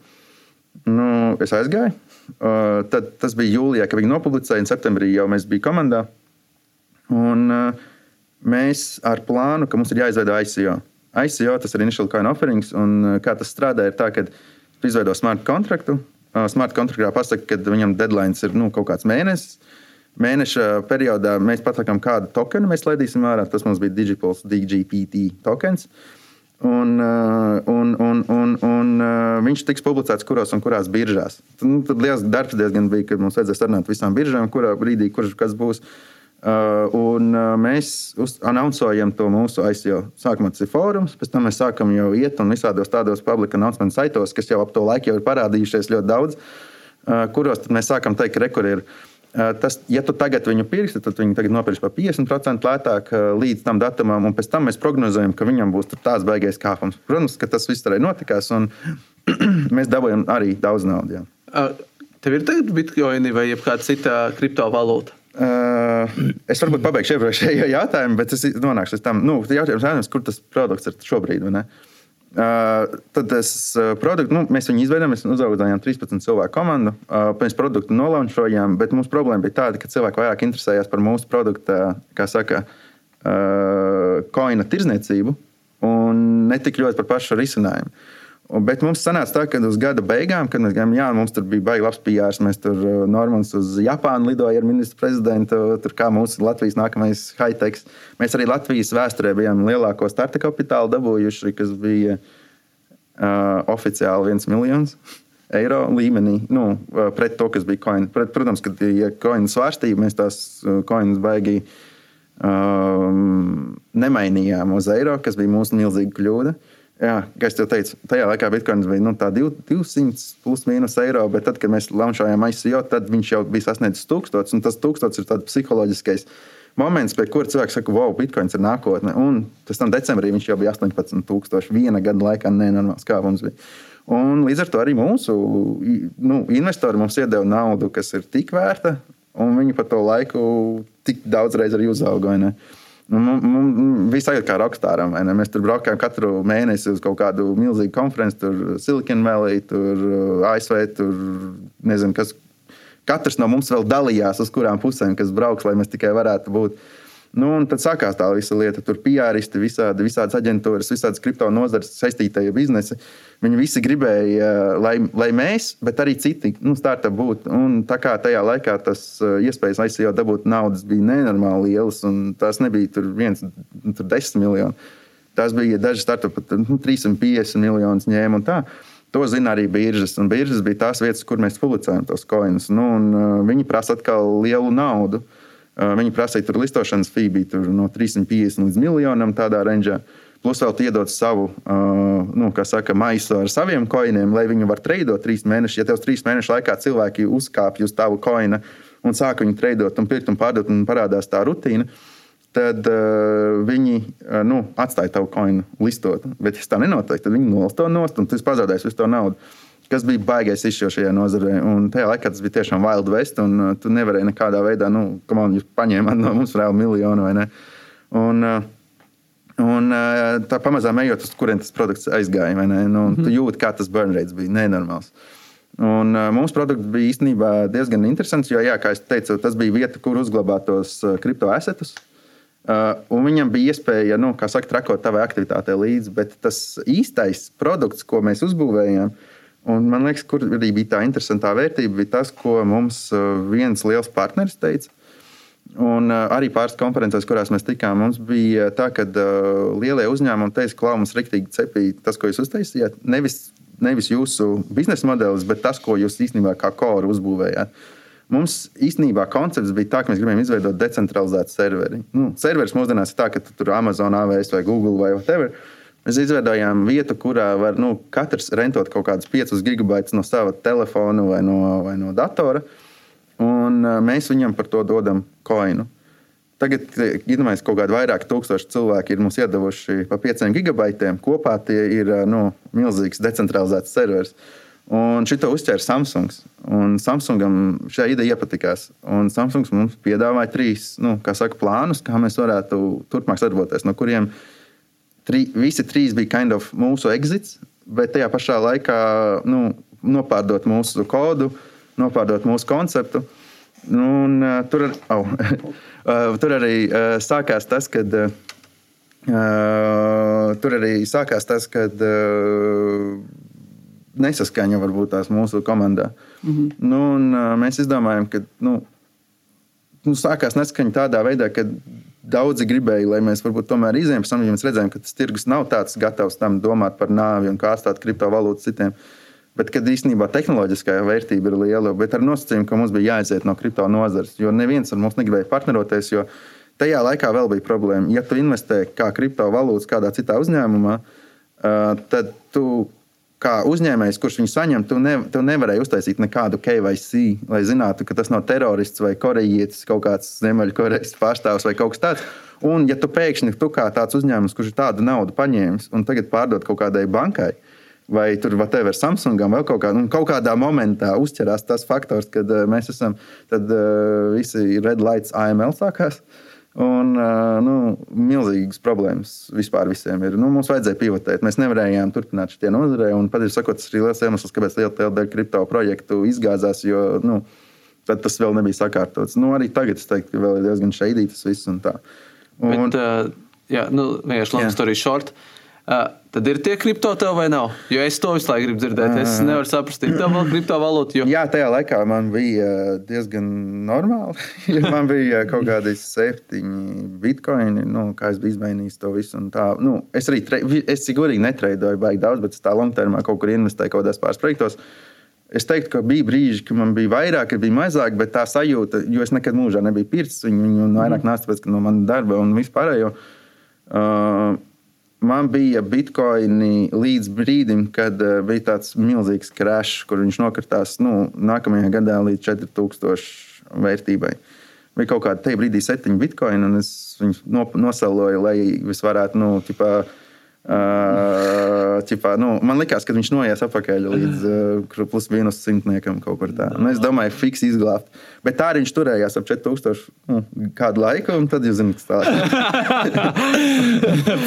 Nu, es aizgāju. Uh, tad, tas bija jūlijā, kad viņi nopublicēja, un septembrī jau mēs bijām komandā. Un, uh, mēs ar plānu, ka mums ir jāizveido ICO. ICO tas ir Initial Coin Offerings, un uh, kā tas strādā, ir tā, ka izveido smart kontraktu. Uh, smart kontraktā pasaka, ka viņam deadline ir nu, kaut kāds mēnesis. Mēneša periodā mēs pasakām, kādu tokenu mēs laidīsim ārā. Tas mums bija Digipulse DGPT tokens. Un, uh, un, un, un, un uh, viņš tiks publicēts kuros un kurās biržās. Nu, tad liels darbs diezgan bija, kad mums vajadzēja sarunāt visām biržām, kurā brīdī kurš kas būs. Uh, un uh, mēs announcējam to mūsu ICO. Sākumā tas ir fórums, pēc tam mēs sākam jau iet un visādos tādos public announcement saitos, kas jau ap to laiku ir parādījušies ļoti daudz, uh, kuros mēs sākam teikt, ka rekur ir. Uh, tas, ja tu tagad viņu pirksi, tad viņi tagad nopirks par 50% lētāk uh, līdz tam datumam, un pēc tam mēs prognozējam, ka viņam būs tāds baigais kāpums. Protams, ka tas viss arī notikās, un mēs dabūjām arī daudz naudas. Uh, tev ir tagad bitkoini vai kāda cita kriptovalūta? Uh, es varbūt pabeigšu iepriekšējo jautājumu, bet es nonākšu līdz tam, nu, jautājums, jautājums, kur tas produkts ir šobrīd. Uh, tad tas uh, produkts, nu, mēs viņu izveidojām, mēs uzauginājām 13 cilvēku komandu. Uh, mēs produktu nolaunčojām, bet mūsu problēma bija tāda, ka cilvēki vairāk interesējās par mūsu produktu, kā saka, uh, koina tirzniecību un ne tik ļoti par pašu risinājumu. Un, bet mums sanāca tā, ka uz gada beigām, kad mēs gājām, jā, mums tur bija baigi labs PR. Mēs tur uh, Normāns uz Japānu lidojām ar ministru prezidentu. Tur kā mūsu Latvijas nākamais high-tech. Mēs arī Latvijas vēsturē bijām lielāko starta kapitālu dabūjuši, kas bija uh, oficiāli viens miljons eiro līmenī. Nu, uh, pret to, kas bija coin. Pret, protams, ka ja coin svārstība, mēs tās coins baigi um, nemainījām uz eiro, kas bija mūsu milzīga kļūda. Jā, kā jau teicu, tajā laikā Bitcoins bija nu, 200 plus mīnus eiro, bet tad, kad mēs launčājām ICO, tad viņš jau bija sasniedzis 1000. Tas 1000 ir tāds psiholoģiskais moments, pie kura cilvēks saka, wow, Bitcoins ir nākotne. Un tas tam decembrī viņš jau bija 18,000. Viena gada laikā nenormāls kāpums bija. Un līdz ar to arī mūsu nu, investori mums iedeva naudu, kas ir tik vērta, un viņi pa to laiku tik daudz reizes arī uzauga. Mums bija sajūta kā rokstāram. Mēs tur braukājām katru mēnesi uz kaut kādu milzīgu konferenci, tur Silicon Valley, tur ASV. Tur nezinu, kas, katrs no mums vēl dalījās, uz kurām pusēm kas brauks, lai mēs tikai varētu būt. Nu, un tad sākās tā visa lieta. Tur piāristi, visādi, visādas aģentūras, visādas kripto nozares saistītie biznesi. Viņi visi gribēja, lai, lai mēs, bet arī citi nu, startup būtu. Un tā kā tajā laikā tas uh, iespējas ICO dabūt naudas bija nenormāli lielas, un tās nebija tur viens, tur desmit miljoni. Tās bija daži startupi, pat nu, 350 miljonus ņēma un tā. To zina arī biržas. Un biržas bija tās vietas, kur mēs publicējam tos koinus. Nu, un, uh, viņi prasa atkal lielu naudu. Uh, Viņi prasīja tur listošanas fee bija no 350 līdz miljonam tādā ranžā. Plus vēl iedod savu nu, saka, maisu ar saviem koiniem, lai viņi varētu treidot trīs mēnešus. Ja tev trīs mēnešu laikā cilvēki uzkāpj uz tavu koinu un sāk viņu treidot un pirkt un pārdot, un parādās tā rutīna, tad uh, viņi uh, nu, atstāja tavu koinu listot. Bet, ja tā nenotiek, tad viņi nolaiž to nost un tu pazaudēsi visu to naudu kas bija baigais izšķirs šajā nozarē. Un tajā laikā tas bija tiešām Wild West, un uh, tu nevarēji nekādā veidā, nu, kā man jūs paņēmāt no mums reāli miljonu vai ne. Un, uh, Un tā pamazām ejot, uz kurien tas produkts aizgāja. Nu, mm -hmm. Tu jūti, kā tas burn rates bija nenormāls. Un, uh, mums produkts bija īstenībā diezgan interesants, jo, jā, kā jau teicu, tas bija vieta, kur uzglabāt tos uh, kriptoasetus. Uh, un viņam bija iespēja, nu, kā saka, trakot tavai aktivitātei līdzi. Bet tas īstais produkts, ko mēs uzbūvējām, Un man liekas, kur arī bija tā interesantā vērtība, bija tas, ko mums viens liels partneris teica. Un uh, arī pāris konferencēs, kurās mēs tikām, mums bija tā, ka uh, lielie uzņēmumi teica, ka mums rīktīgi cepīja tas, ko jūs uztaisījāt. Nevis, nevis jūsu biznesa modelis, bet tas, ko jūs īstenībā kā koru uzbūvējāt. Mums īstenībā koncepts bija tāds, ka mēs gribējām izveidot decentralizētu serveri. Nu, serveris mūsdienās ir tā, ka tu tur Amazon, AWS vai Google vai whatever. Mēs izveidojām vietu, kurā var nu, katrs rentot kaut kādus 5 gigabaitus no sava telefona vai no, vai no datora. Un mēs viņam par to dodam koinu. Tagad, iedomājieties, kaut kādi vairāki tūkstoši cilvēki ir mums iedavuši pa 5 gigabaitiem. Kopā tie ir nu, milzīgs decentralizēts serveris. Un šito uzķēra Samsungs. Un Samsungam šī ideja iepatikās. Un Samsungs mums piedāvāja trīs nu, saka, plānus, kā mēs varētu turpmāk sadarboties, no kuriem tri, visi trīs bija kind of mūsu exits, bet tajā pašā laikā nu, nopārdot mūsu kodu, nopārdot mūsu konceptu. Nu, un, uh, tur, oh, uh, tur arī uh, sākās tas, kad. Uh, tur arī sākās tas, kad uh, nesaskaņa varbūt tās mūsu komandā. Mm -hmm. nu, un, uh, mēs izdomājām, ka nu, nu, sākās nesaskaņa tādā veidā, ka Daudzi gribēja, lai mēs varbūt tomēr izējām, pēc tam, mēs redzējām, ka tas tirgus nav tāds gatavs tam domāt par nāvi un kā atstāt kriptovalūtu citiem. Bet, kad īstenībā tehnoloģiskā vērtība ir liela, bet ar nosacījumu, ka mums bija jāaiziet no kripto nozares, jo neviens ar mums negribēja partneroties, tajā laikā vēl bija problēma. Ja tu investē kā kriptovalūtas kādā citā uzņēmumā, tad tu kā uzņēmējs, kurš viņu saņem, tu, ne, tu nevarēji uztaisīt nekādu KVC, lai zinātu, ka tas nav terorists vai korejietis, kaut kāds Ziemeļkorejas pārstāvs vai kaut kas tāds. Un, ja tu pēkšņi tu kā tāds uzņēmums, kurš ir tādu naudu paņēmis un tagad pārdod kaut kādai bankai, vai tur whatever, Samsungam, vai kaut, kā, nu, kaut kādā momentā uzķerās tas faktors, kad uh, mēs esam, tad uh, visi red lights AML sākās. Uh, Un, nu, milzīgas problēmas vispār visiem ir. Nu, mums vajadzēja pivotēt. Mēs nevarējām turpināt šajā nozarē. Un, patiesībā, tas ir liels iemesls, kāpēc liela daļa kripto projektu izgāzās. Jo, nu, tad tas vēl nebija sakārtots. Nu, arī tagad es teiktu, ka vēl ir diezgan šeidītas viss un tā. Un, Bet, uh, jā, nu, vienkārši long story short. Uh, Uh, tad ir tie kripto tev vai nav? Jo es to visu laiku gribu dzirdēt. Es nevaru saprast, ir tev vēl kriptovalūta. Jo... Jā, tajā laikā man bija diezgan normāli. man bija kaut kādi septiņi bitkoini, nu, kā es biju izmainījis to visu. Nu, es arī, tre... es cik godīgi netreidoju baigi daudz, bet es tā longtermā kaut kur investēju kaut kādās pāris projektos. Es teiktu, ka bija brīži, kad man bija vairāk, kad bija mazāk, bet tā sajūta, jo es nekad mūžā nebiju pircis viņu, viņu vairāk nāca ka no manas darba un vispārējo. Uh, man bija bitkoini līdz brīdim, kad uh, bija tāds milzīgs krāšs, kur viņš nokritās nu, nākamajā gadā līdz 4000 vērtībai. Bija kaut kāda tajā brīdī septiņi bitkoini, un es viņus nosaloju, lai es varētu nu, ķipā, uh, ķipā, nu, man liekas, ka viņš noies atpakaļ līdz uh, plus mīnus simtniekam kaut kur tā. Nu, es domāju, fiks izglābt. Bet tā arī viņš turējās ap 4000 nu, kādu laiku, un tad jūs zināt, kas tā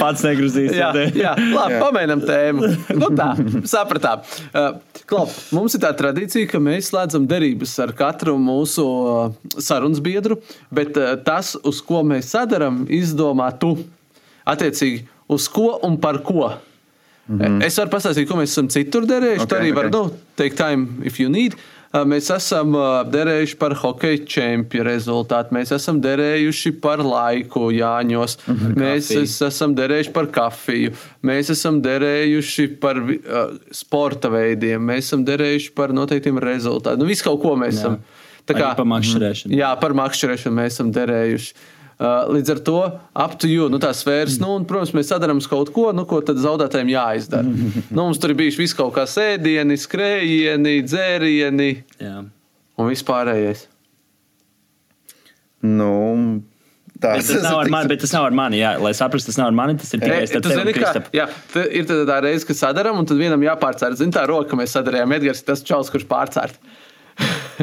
Pats negrūzīs. Jā, jā, labi, Jā. pamēģinām tēmu. Nu, tā, sapratām. Uh, Klop, mums ir tā tradīcija, ka mēs slēdzam derības ar katru mūsu uh, sarunas biedru, bet uh, tas, uz ko mēs sadarām, izdomā tu. Attiecīgi, uz ko un par ko. Mm -hmm. Es varu pastāstīt, ko mēs esam citur derējuši. Okay, Ok, arī var ok. nu, teikt, time, if you need. Mēs esam derējuši par hokeja čempionu rezultātu, mēs esam derējuši par laiku Jāņos, mēs kafiju. es, esam derējuši par kafiju, mēs esam derējuši par uh, sporta veidiem, mēs esam derējuši par noteiktiem rezultātiem. Nu, visu kaut ko mēs esam. Tā Arī par makšķerēšanu. Jā, par makšķerēšanu mēs esam derējuši. Uh, līdz ar to aptuveni nu, tā sfēras, nu, un, protams, mēs sadarām kaut ko, nu, ko tad zaudētājiem jāizdara. nu, mums tur ir bijuši viss kaut kā sēdieni, skrējieni, dzērieni Jā. un vispārējais. Nu, tā Bet tas, nav mani, bet tas nav ar mani. Jā, lai saprastu, tas nav ar mani. Tas ir tikai kā, Kristapu. jā, tā ir tā, tā reize, kad sadarām, un tad vienam jāpārcēr. Zini, tā roka, ka mēs sadarījām Edgars, tas čels, kurš pārcērt.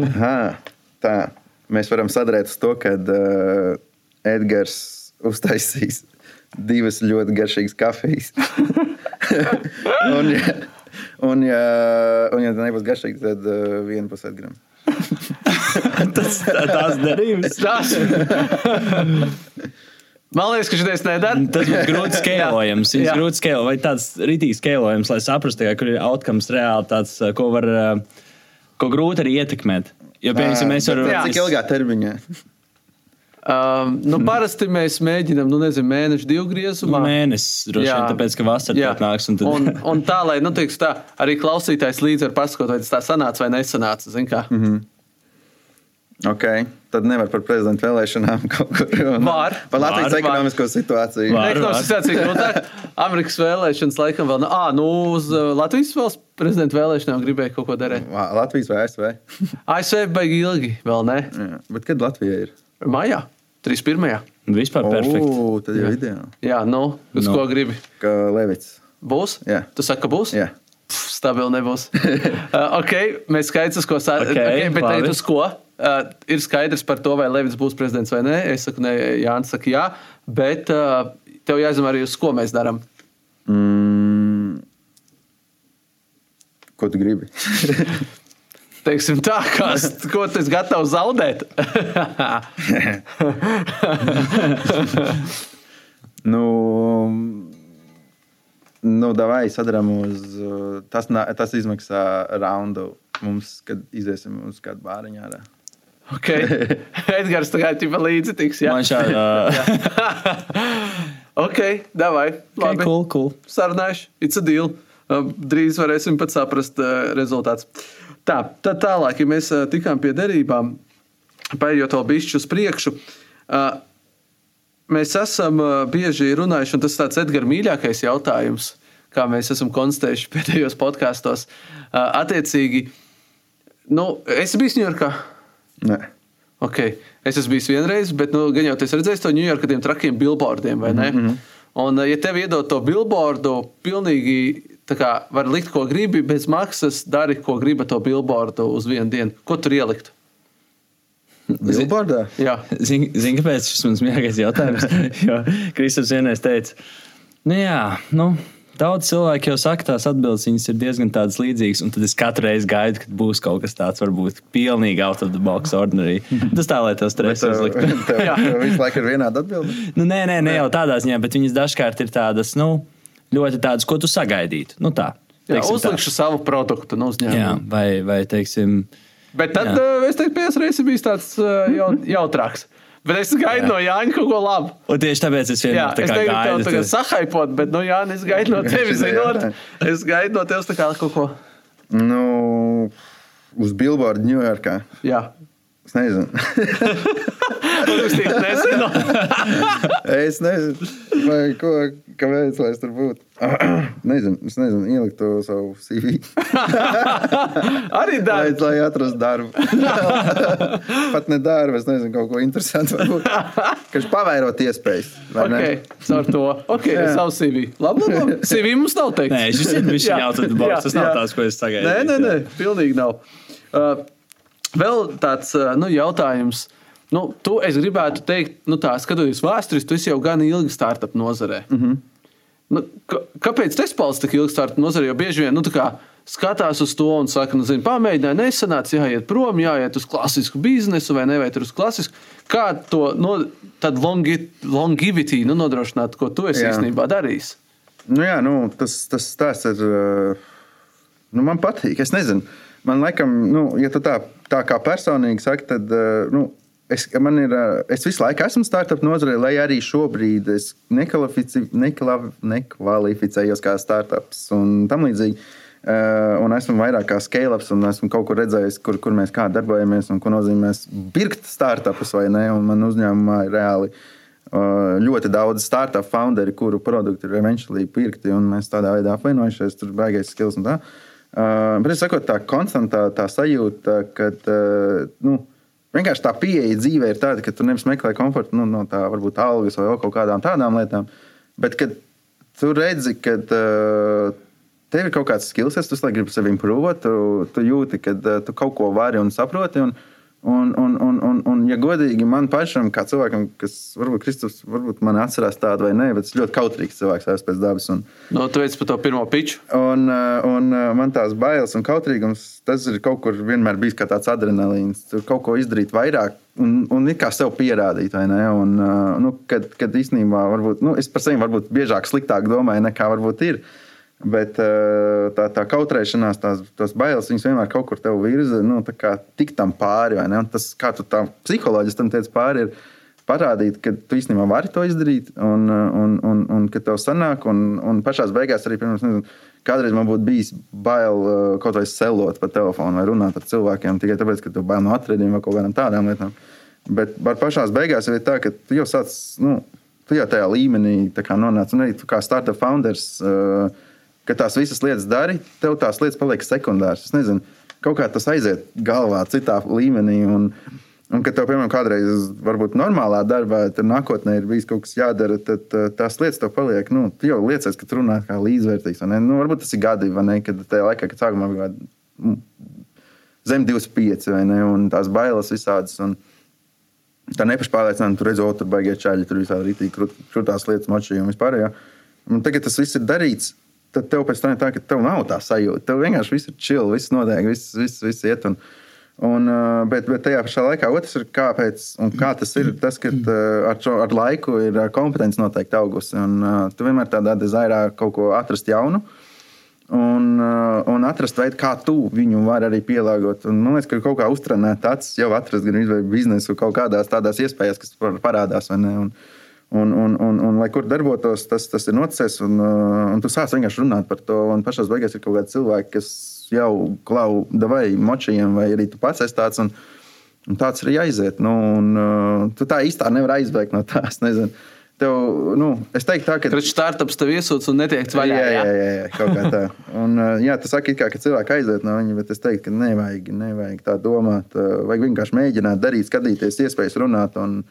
Aha, tā. Mēs varam sadarīt uz to, ka uh, Edgars uztaisīs divas ļoti garšīgas kafijas. un, ja, un, ja, un, ja tā nebūs garšīga, tad uh, viena pusē gramu. tas tā- tās derības. Tas. Man liekas, ka šis nedara. Tas būs grūti skalojams. Jā. Viņš ir grūti skalojams, vai tāds rītīgs skalojams, lai saprastu, kā, kur ir outcomes reāli tāds, uh, ko var, uh, ko grūti arī ietekmēt. Jo, piemēram, mēs varam. Cik ilgā termiņā? Um, nu, parasti mēs mēģinām, nu, nezinu, mēnešu, divu griezumā. Mēnesis, droši vien, tāpēc, ka vasarā nāks. Un tad... un, un tā, lai, nu, teiks, tā, arī klausītājs līdzi var pasakot, vai tas tā sanāca vai nesanāca. Mm -hmm. Ok, tad nevar par prezidenta vēlēšanām kaut kur. Un Var. Par Latvijas Var, ekonomisko situāciju. Var. Ekonomiskā situācija grūtāk. Amerikas vēlēšanas laikam vēl nav. Ah, nu, uz Latvijas valsts prezidenta vēlēšanām gribēja kaut ko darīt. Latvijas vai ASV? ASV baigi ilgi, vēl ne? Jā, bet kad Latvija ir? Maijā, 31. Vispār perfekti. O, tad jau ideāli. Jā, nu, uz Nu. no. ko gribi? Kā Levits. Būs? Jā. Tu saki, ka būs? Jā. Pff, Stabili nebūs. uh, ok, mēs skaidrs, ko sākām. Ok, okay, bet tagad uz ko? Uh, ir skaidrs par to, vai Levits būs prezidents vai nē. Es saku, nē, Jānis saka, jā. Bet uh, tev jāzina arī, uz ko mēs darām. Mm. Ko tu gribi? Teiksim tā, kas, ko tu esi gatavs zaudēt? nu, nu davai sadarām uz. Tas, tas izmaksā raundu mums, kad iziesim uz kādu bāriņu ārā. okay. Edgars tagad jau līdzi tiks. Jā, Man šādi. Ok, davai. okay, Labi. cool, cool. sarunājuši. It's a deal. Drīz varēsim pat saprast uh, rezultātus. Tā, tad tālāk, ja mēs uh, tikām pie derībām, paiet vēl bišķi uz priekšu. Uh, Mēs esam uh, bieži runājuši, un tas ir tāds Edgars mīļākais jautājums, kā mēs esam konstatējuši pēdējos podkāstos. Uh, Attiecīgi, nu, es biju Ņujorkā. Nē. Okay. Es esmu bijis vienreiz, bet nu, gan jau tas redzējis to Ņujorka tiem trakiem billboardiem, vai ne? Mm -hmm. Un, ja tev iedod to billboardu, pilnīgi tā kā var likt, ko gribi, bez maksas, dari, ko gribi to billboardu uz vienu dienu. Ko tur ielikt? Billboardā? Jā, Zini, zin, kāpēc šis mums mīļākais jautājums? jo Kristaps vienreiz teica, nu jā, nu. Daudz cilvēku jau saka, tās atbildes viņas ir diezgan tādas līdzīgas, un tad es katru reizi gaidu, kad būs kaut kas tāds, varbūt pilnīgi out of the box, ordinary. Tas tā, lai tas tev, uzliktu. tev Jā. visu laiku ir vienāda atbilde. Nu, nē, nē, ne jau tādā ziņā, bet viņas dažkārt ir tādas, nu, ļoti tādas, ko tu sagaidītu. Nu, tā, jā teiksim tā. uzlikšu savu produktu no Jā, uzņēmuma. vai, vai teiksim, Bet tad Jā. uh, es teiktu, pēc reizes bijis tāds jau, jautrāks. Bet es gaidu Jā. no Jāņa kaut ko labu. un tieši tāpēc es Jā, vienmēr tā es kā negribu tev gaidu. tagad tas- sahaipot, bet, nu, jā, es gaidu no tevis, zinot, es gaidu no tevis tā kaut ko. Nu, uz billboarda Ņujorkā. Jā. Es nezinu. Uzrakstīt, nezinu. Es nezinu, vai ko, kāpēc, lai es tur būtu. nezinu, es nezinu, ielikt to savu CV. Arī Lai, dārgi. lai atrastu darbu. Pat ne darbu, es nezinu, kaut ko interesantu. Varbūt. Kad pavairot iespējas. vai ne? Ok, caur to. Ok, savu CV. Labi, labi. CV mums nav teikt. Nē, šis ir bijis Jā, jautājums, boks. Tas nav jā. tās, ko es sagaidīju. Nē, nē, nē, pilnīgi nav. Uh, vēl tāds uh, nu, jautājums. Nu, tu, es gribētu teikt, nu, tā skatoties vēsturiski, tu esi jau gan ilgi startup nozarē. Mm -hmm. nu, kāpēc tas palicis tik ilgi startup nozarē? Jo bieži vien nu, kā skatās uz to un saka, nu, zini, pamēģināja, nesanāca, jāiet prom, jāiet uz klasisku biznesu vai ne, vai tur uz klasisku. Kā to no, longi, longevity nu, nodrošināt, ko tu esi Jā. īstenībā darījis? Nu, jā, nu, tas, tas stāsts ir. uh, Nu, man patīk. Es nezinu, man laikam, nu, ja tu tā, tā kā personīgi saki, tad. uh, Nu, Es, ir, uh, es visu laiku esmu startup nozarē, lai arī šobrīd es nekvalifici- nekla- nekvalificējos kā startups un tam līdzīgi. Uh, un esmu vairāk kā scale-ups, un esmu kaut kur redzējis, kur, kur mēs kā darbojamies un ko nozīmē birkt startupus vai. Un man uzņēmumā ir reāli ļoti daudz startup founderi, kuru produkti ir eventually pirkti, un mēs tādā veidā apvienojušies, tur baigais skills un tā. Uh, bet es saku, tā konstantā tā sajūta, ka uh, nu, vienkārši tā pieeja dzīvē ir tāda, ka tu nevis meklē komfortu nu, no tā, varbūt algas vai kaut kādām tādām lietām, bet kad tu redzi, ka uh, tev ir kaut kāds skills, tu laiku gribi sevi improvot, tu, tu jūti, ka uh, tu kaut ko vari un saproti. Un, Un, un, un, un, un, ja godīgi man pašam, kā cilvēkam, kas varbūt Kristus, varbūt man atcerās tādu vai nē, bet es ļoti kautrīgs cilvēks esmu pēc dabas. Un, Nu, tu veici par to pirmo piču. Un, uh, un uh, man tās bailes un kautrīgums, tas ir kaut kur vienmēr bijis kā tāds adrenalīns. Tur kaut ko izdarīt vairāk un, un it kā sev pierādīt. vai ne? Un, uh, nu, kad, kad īstenībā varbūt, nu, es par sevi varbūt biežāk sliktāk domāju nekā varbūt ir. Bet uh, tā, tā kautrēšanās, tās, tās bailes, viņas vienmēr kaut kur tev virza, nu, tā kā tik tam pāri. Tas, kā tu tam psiholoģiski tam teici, pāri ir parādīt, ka tu īstenībā vari to izdarīt, un, un, un, un ka tev sanāk, un, un pašā beigās arī, piemēram, nezinu, kādreiz man būtu bijis bail uh, kaut vai selot pa telefonu vai runāt ar cilvēkiem tikai tāpēc, ka tu bail no atradieniem vai kaut kādām tādām lietām. Bet pašā beigās ir tā, ka tu jau sāc, nu, tu jau tajā līmenī nonāc, un arī tu kā startup founders. Uh, ka tās visas lietas dari, tev tās lietas paliek sekundāras. Es nezinu, kaut kā tas aiziet galvā, citā līmenī. Un, un kad tev, piemēram, kādreiz, varbūt normālā darbā, tad nākotnē ir bijis kaut kas jādara, tad tās lietas tev paliek. Nu, tu jau liecies, ka tu runā kā līdzvērtīgs. Nu, varbūt tas ir gadi, vai ne? Kad tajā laikā, kad sākumā bija zem 25, vai ne? Un tās bailes visādas. Un, Tā nepašpārliecināta, tur redzot, tur baigie čaļi, tur visādi rītīgi krut, krutās lietas, močī un vispār. Un tagad tas viss ir darīts tad tev pēc tam ir tā, ka tev nav tā sajūta. Tev vienkārši viss ir chill, viss notiek, viss, viss, viss iet. Un, un, uh, bet, bet tajā pašā laikā otrs ir kāpēc, un kā tas ir. Tas, ka uh, ar, šo, ar laiku ir uh, kompetence noteikti augusi. Un tu vienmēr tādā dizainā kaut ko atrast jaunu. Un, un atrast veidu, kā tu viņu vari arī pielāgot. Un, man liekas, ka kaut kā uztrenēt acis, jau atrast gan biznesu, kaut kādās tādās iespējās, kas parādās. Un, Un, un, un, un, lai kur darbotos, tas, tas ir noticis. Un, uh, un tu sāc vienkārši runāt par to. Un pašā beigās ir kaut kādi cilvēki, kas jau klauda vai močiem, vai arī tu pats esi tāds. Un, un tāds ir jāiziet. Nu, un, uh, tu tā īstā nevar aizbēgt no tās. Nezinu. Tev, nu, es teiktu, tā, ka. Tur startups tev iesūdz un netiek vaļā. Jā, jā, jā, jā, kaut kā tā. Un, uh, jā, tas saka, kā, ka cilvēki aiziet no viņa, bet es teiktu, ka nevajag, nevajag tā domāt. Uh, vajag vienkārši mēģināt darīt, skatīties, iespējas runāt. Un,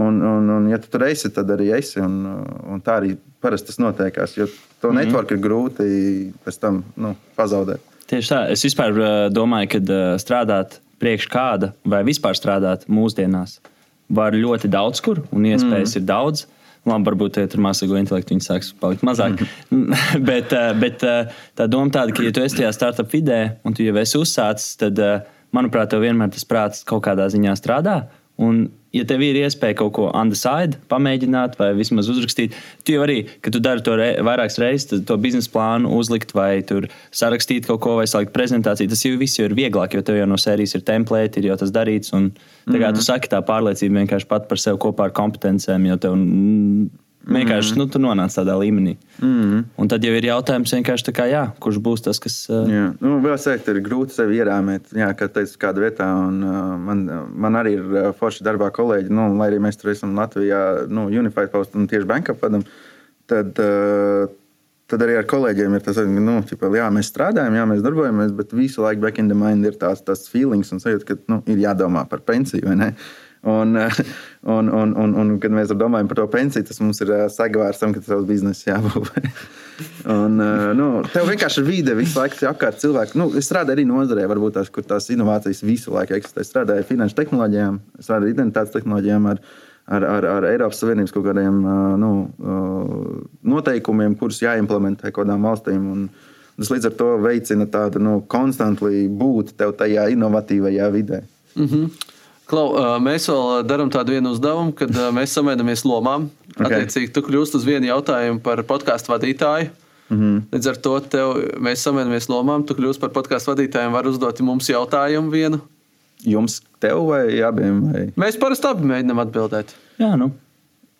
Un, un, un, ja tu tur esi, tad arī esi. Un, un tā arī parasti tas notiekās. Jo to mm -hmm. networku ir grūti pēc tam nu, pazaudēt. Tieši tā. Es vispār uh, domāju, ka uh, strādāt priekš kāda vai vispār strādāt mūsdienās var ļoti daudz kur, un iespējas mm. ir daudz. Labi, varbūt ja tur mākslīgo intelektu viņi sāks palikt mazāk. Mm. bet, bet tā doma tāda, ka, ja tu esi tajā startup vidē un tu jau esi uzsācis, tad, manuprāt, tev vienmēr tas prāts kaut kādā ziņā strādā. Un, ja tev ir iespēja kaut ko undeside, pamēģināt, vai vismaz uzrakstīt, tu jau arī, kad tu dari to re, vairākas reizes, tad to biznesa plānu uzlikt, vai tur sarakstīt kaut ko, vai salikt prezentāciju, tas jau viss jau ir vieglāk, jo tev jau no sērijas ir templēti, ir jau tas darīts. Un, tā kā mm tu saki, tā pārliecība vienkārši pat par sevi kopā ar kompetencēm, jo tev mm, Vienkārši nu, tu nonāc tādā līmenī. Mm. Un tad jau ir jautājums, kā, jā, kurš būs tas, kas. Uh, Jā, nu, vēl teikt, ir grūti sevi ierāmēt. Jā, kā teicu, kādā vietā. Un, uh, man, man arī ir forši darbā kolēģi, nu, lai arī mēs tur esam Latvijā, nu, Unified Post un tieši Banka padam. Tad, uh, tad arī ar kolēģiem ir tas, nu, ķipa, jā, mēs strādājam, jā, mēs darbojamies, bet visu laiku back in the mind ir tās, tās feelings un sajūta, ka nu, ir jādomā par pensiju. Un, un, un, un, un, kad mēs domājam par to pensiju, tas mums ir sagvārds tam, ka tas savs biznesa jābūvē. Un, nu, tev vienkārši ir vide, visu laiku ir apkārt cilvēki. Nu, es strādāju arī nozarē, varbūt tās, kur tās inovācijas visu laiku eksistē. Es strādāju finanšu tehnoloģijām, strādāju identitātes tehnoloģijām. Ar, ar, ar, ar Eiropas Savienības kaut kādiem nu, noteikumiem, kurus jāimplementē kaut kādām valstīm. Un, tas līdz ar to veicina tādu nu, konstantu būt tev tajā inovatīvajā vidē. Mm -hmm. Klau, mēs vēl darām tādu vienu uzdevumu, kad mēs samēdamies lomām. Ok. Attiecīgi, tu kļūsi uz vienu jautājumu par podkāstu vadītāju. Mm -hmm. Līdz ar to tev, mēs samēdamies lomām, tu kļūsi par podkāstu vadītāju un vari uzdot mums jautājumu vienu. Jums, tev vai abiem? Vai? Mēs parasti abi mēģinām atbildēt. jā, nu.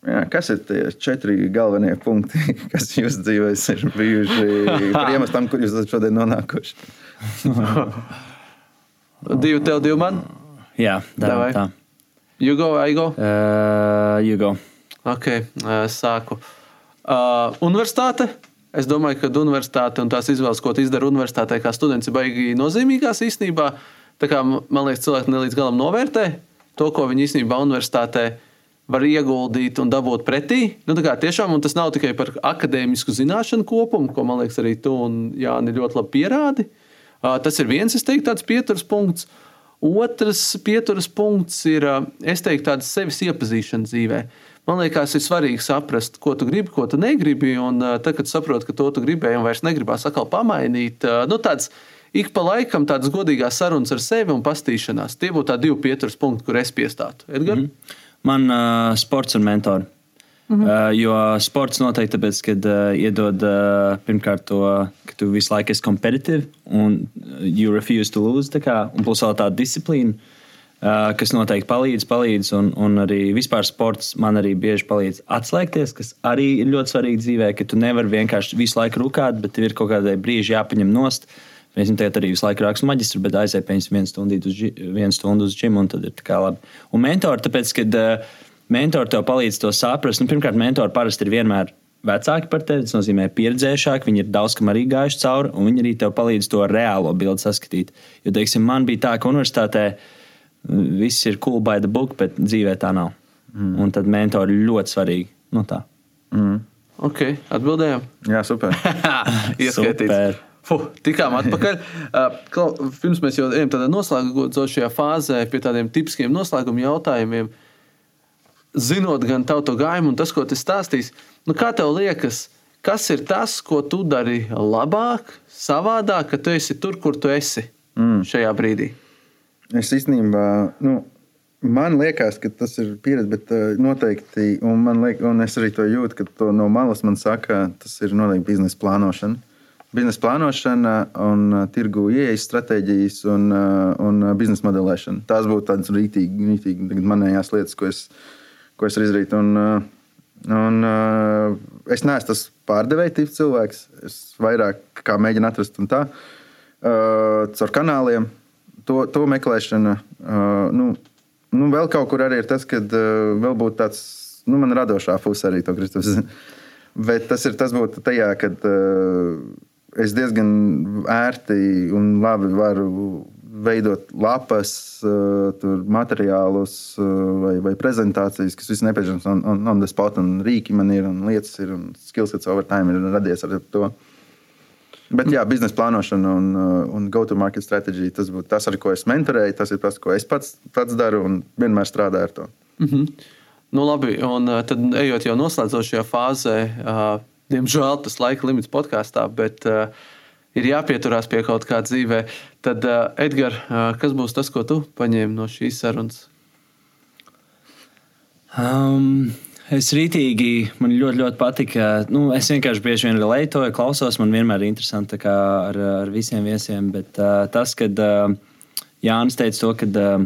Jā, kas ir tie četri galvenie punkti, kas jūsu dzīvēs ir bijuši par iemeslu tam, kur jūs esat šodien nonākuši? Divi tev, divi man. Jā, Davai. tā. Jugo, Aigo. Uh, you go. Ok, uh, sāku. Uh, universitāte. Es domāju, ka universitāte un tās izvēles, ko tu izdari universitātē, kā students, ir baigi nozīmīgās īstenībā. Kā man liekas, cilvēki ne līdz galam novērtē to, ko viņi īstenībā universitātē var ieguldīt un dabūt pretī. Nu, kā tiešām, un tas nav tikai par akadēmisku zināšanu kopumu, ko man liekas, arī tu un Jāni ļoti labi pierādi. Uh, Tas ir viens, es teiktu, tāds pieturas punkts. Otrs pieturas punkts ir, es teiktu, tāds sevis iepazīšana dzīvē. Man liekas, ir svarīgi saprast, ko tu gribi, ko tu negribi. Un tad, kad saproti, ka to tu gribēji un vairs negribās atkal pamainīt, nu, tāds ik pa laikam tādas godīgās sarunas ar sevi un pastīšanās. Tie būtu tādi divi pieturas punkti, kur es piestātu. Edgar? Mm -hmm. Man uh, sports un mentori. -hmm. uh, jo sports noteikti tāpēc, ka uh, iedod uh, pirmkārt to, ka tu visu laiku esi kompetitīvs un you refuse to lose. tā Kā, un plus vēl tāda disciplīna, uh, kas noteikti palīdz, palīdz. Un, un arī vispār sports man arī bieži palīdz atslēgties, kas arī ir ļoti svarīgi dzīvē, ka tu nevari vienkārši visu laiku rūkāt, bet tev ir kaut kādai brīži jāpaņem nost. Viņam tagad arī visu laiku rakstām maģistru, bet aizēju pēc vienu stundu uz, vienu stundu uz džimu, un tad ir tā kā labi. Un mentori, tāpēc, kad uh, mentori tev palīdz to saprast, nu, pirmkārt, mentori parasti ir vienmēr vecāki par tevi, tas nozīmē pieredzējušāki, viņi ir daudz kam arī gājuši cauri, un viņi arī tev palīdz to reālo bildi saskatīt. Jo, teiksim, man bija tā, ka universitātē mm, viss ir cool by the book, bet dzīvē tā nav. Mm. Un tad mentori ir ļoti svarīgi. Nu, tā. Ok, atbildējām. Jā, super. Ieskaitīts. Super. Fuh, tikām atpakaļ. Uh, klau- Pirms mēs jau ejam tādā noslēdzošajā fāzē pie tādiem tipiskiem noslēguma jautājumiem. Zinot gan tavu to gājumu un tas, ko tu stāstīsi, nu kā tev liekas, kas ir tas, ko tu dari labāk, savādāk, ka tu esi tur, kur tu esi mm. šajā brīdī? Es īstenībā, nu, man liekas, ka tas ir pieredze, bet uh, noteikti, un, man liek, un es arī to jūtu, ka to no malas man saka, tas ir noteikti biznesa plānošana. Biznesa plānošana un uh, tirgu ieejas stratēģijas un, uh, un biznesa modelēšana. Tās būtu tādas rītīgi, rītīgi manējās lietas, ko es, ko es varu izdarīt. Un, uh, un, uh, es neesmu tas pārdevēja tips cilvēks. Es vairāk kā mēģinu atrast un tā uh, caur kanāliem. To, to meklēšana. Nu, nu, vēl kaut kur arī ir tas, ka uh, vēl būtu tāds, nu, man radošā puse arī to Kristus. Bet tas ir tas būtu tajā, kad uh, es diezgan ērti un labi varu veidot lapas, tur materiālus uh, vai, vai prezentācijas, kas viss nepieciešams on, on, on the spot, un rīki man ir, un lietas ir, un skillsets over time ir radies ar to. Bet, jā, biznesa plānošana un, uh, un go-to-market strategy tas būtu tas, ar ko es mentorēju. Tas ir tas, ko es pats, pats daru un vienmēr strādāju ar to. Mm -hmm. Nu, labi, un tad ejot jau noslēdzošajā fāzē, uh, diemžēl tas laika limits podkāstā, bet uh, ir jāpieturās pie kaut kā dzīvē. Tad, uh, Edgars, uh, kas būs tas, ko tu paņēmi no šīs sarunas? Um, es rītīgi, man ļoti, ļoti patika. Nu, es vienkārši bieži vien relētoju, klausos. Man vienmēr ir interesanti tā ar, ar visiem viesiem. Bet uh, tas, kad uh, Jānis teica to, ka uh,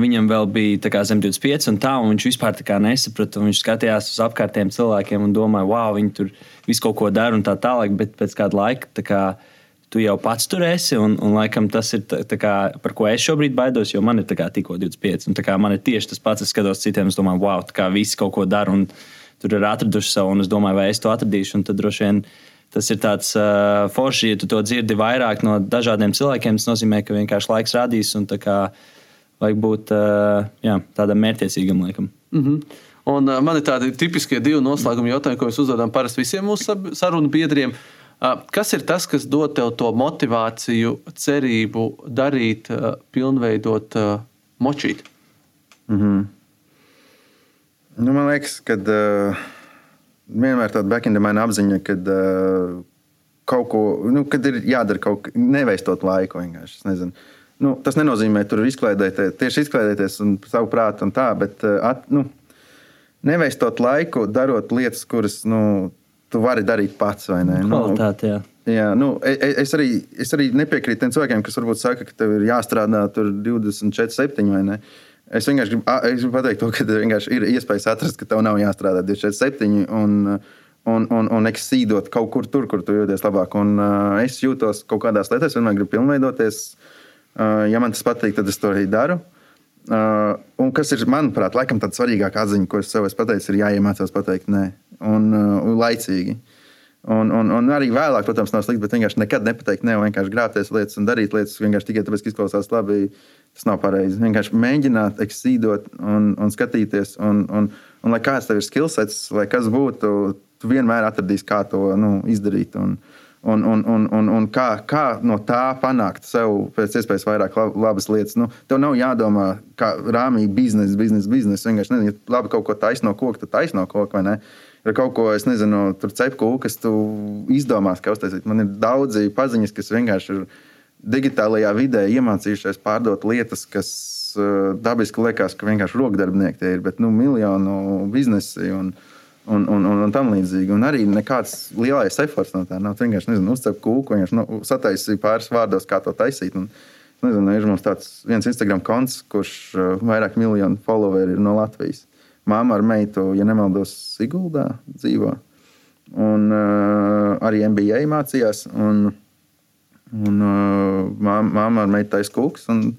viņam vēl bija kā, zem 25, un tā, un viņš vispār nesaprata. Viņš skatījās uz apkārtējiem cilvēkiem un domāja, wow, viņi tur visu kaut ko dara un tā tālāk. Bet pēc kāda laika kā, tu jau pats tur esi. Un, un laikam tas ir tā, tā kā, par ko es šobrīd baidos, jo man ir kā, tikko 25. Un, kā, man ir tieši tas pats, es skatos citiem, es domāju, wow, kā visi kaut ko dara un tur ir atraduši savu, un es domāju, vai es to atradīšu. Un tad droši vien tas ir tāds uh, forši, ja tu to dzirdi vairāk no dažādiem cilvēkiem. Tas nozīmē, ka vienkārši laiks rādīs. Un, vajag būt jā, tādam mērķiecīgam laikam. Mm -hmm. Un, uh, man ir tādi tipiskie divi noslēguma jautājumi, ko mēs uzdodam parasti visiem mūsu sarunu biedriem. Uh, kas ir tas, kas dod tev to motivāciju, cerību darīt, pilnveidot, močīt? Mm -hmm. nu, man liekas, ka uh, vienmēr tāda backendamaina apziņa, ka uh, kaut ko, nu, kad ir jādara kaut kas, neveistot laiku vienkārši. Nezinu Nu, tas nenozīmē, ka tur ir izklaidēties, tieši izklaidēties un savu prātu un tā, bet at, nu, neveistot laiku, darot lietas, kuras nu, tu vari darīt pats. Nu, Kvalitāte, jā. Jā, nu, es, e, es, arī, es arī nepiekrītu tiem cilvēkiem, kas varbūt saka, ka tev ir jāstrādā 24, 7 vai ne. Es vienkārši gribu, es gribu pateikt, to, ka ir iespējas atrast, ka tev nav jāstrādā 24, 7 un, un, un, un eksīdot kaut kur tur, kur tu jūties labāk. Un, uh, es jūtos kaut kādās lietās, vienmēr gribu pilnveidoties. Uh, Ja man tas patīk, tad es to arī daru. Uh, un kas ir, manuprāt, laikam tāda svarīgākā atziņa, ko es sev esmu pateicis, ir jāiemācās pateikt nē, un, uh, un laicīgi. Un, un, un arī vēlāk, protams, nav slikti, bet vienkārši nekad nepateikt, ne, vienkārši grābties lietas un darīt lietas vienkārši tikai tāpēc, ka izklausās labi. Tas nav pareizi. Vienkārši mēģināt, eksīdot un, un skatīties. Un, un, un lai kāds tev ir skillsets, lai kas būtu, tu vienmēr atradīsi, kā to nu, izdarīt. Un, Un, un, un, un, un kā, kā no tā panākt sev pēc iespējas vairāk labas lietas. Nu, tev nav jādomā, kā rāmīgi biznesa, biznesa, biznesa. Vienkārši, nezinu, ja labi kaut ko taisno koku, tad taisno koku vai ne. Ir kaut ko, es nezinu, tur cepku, kas tu izdomās, kā uztaisīt. Man ir daudzi paziņas, kas vienkārši ir digitālajā vidē iemācījušies pārdot lietas, kas uh, dabiski liekas, ka vienkārši rokdarbinieki tie ir, bet nu, miljonu biznesi. Un, un, un, un, un tam līdzīgi. Un arī nekāds lielais efforts no tā nav. Vienkārši nezinu, uzcep kūku, vienkārši nu, sataisīja pāris vārdos, kā to taisīt. Un, nezinu, ir mums tāds viens Instagram konts, kurš uh, vairāk miljonu followeri ir no Latvijas. Māma ar meitu, ja nemaldos, Siguldā dzīvo. Un uh, arī MBA mācījās. Un, un uh, māma ar meitu taisa kūks. Un,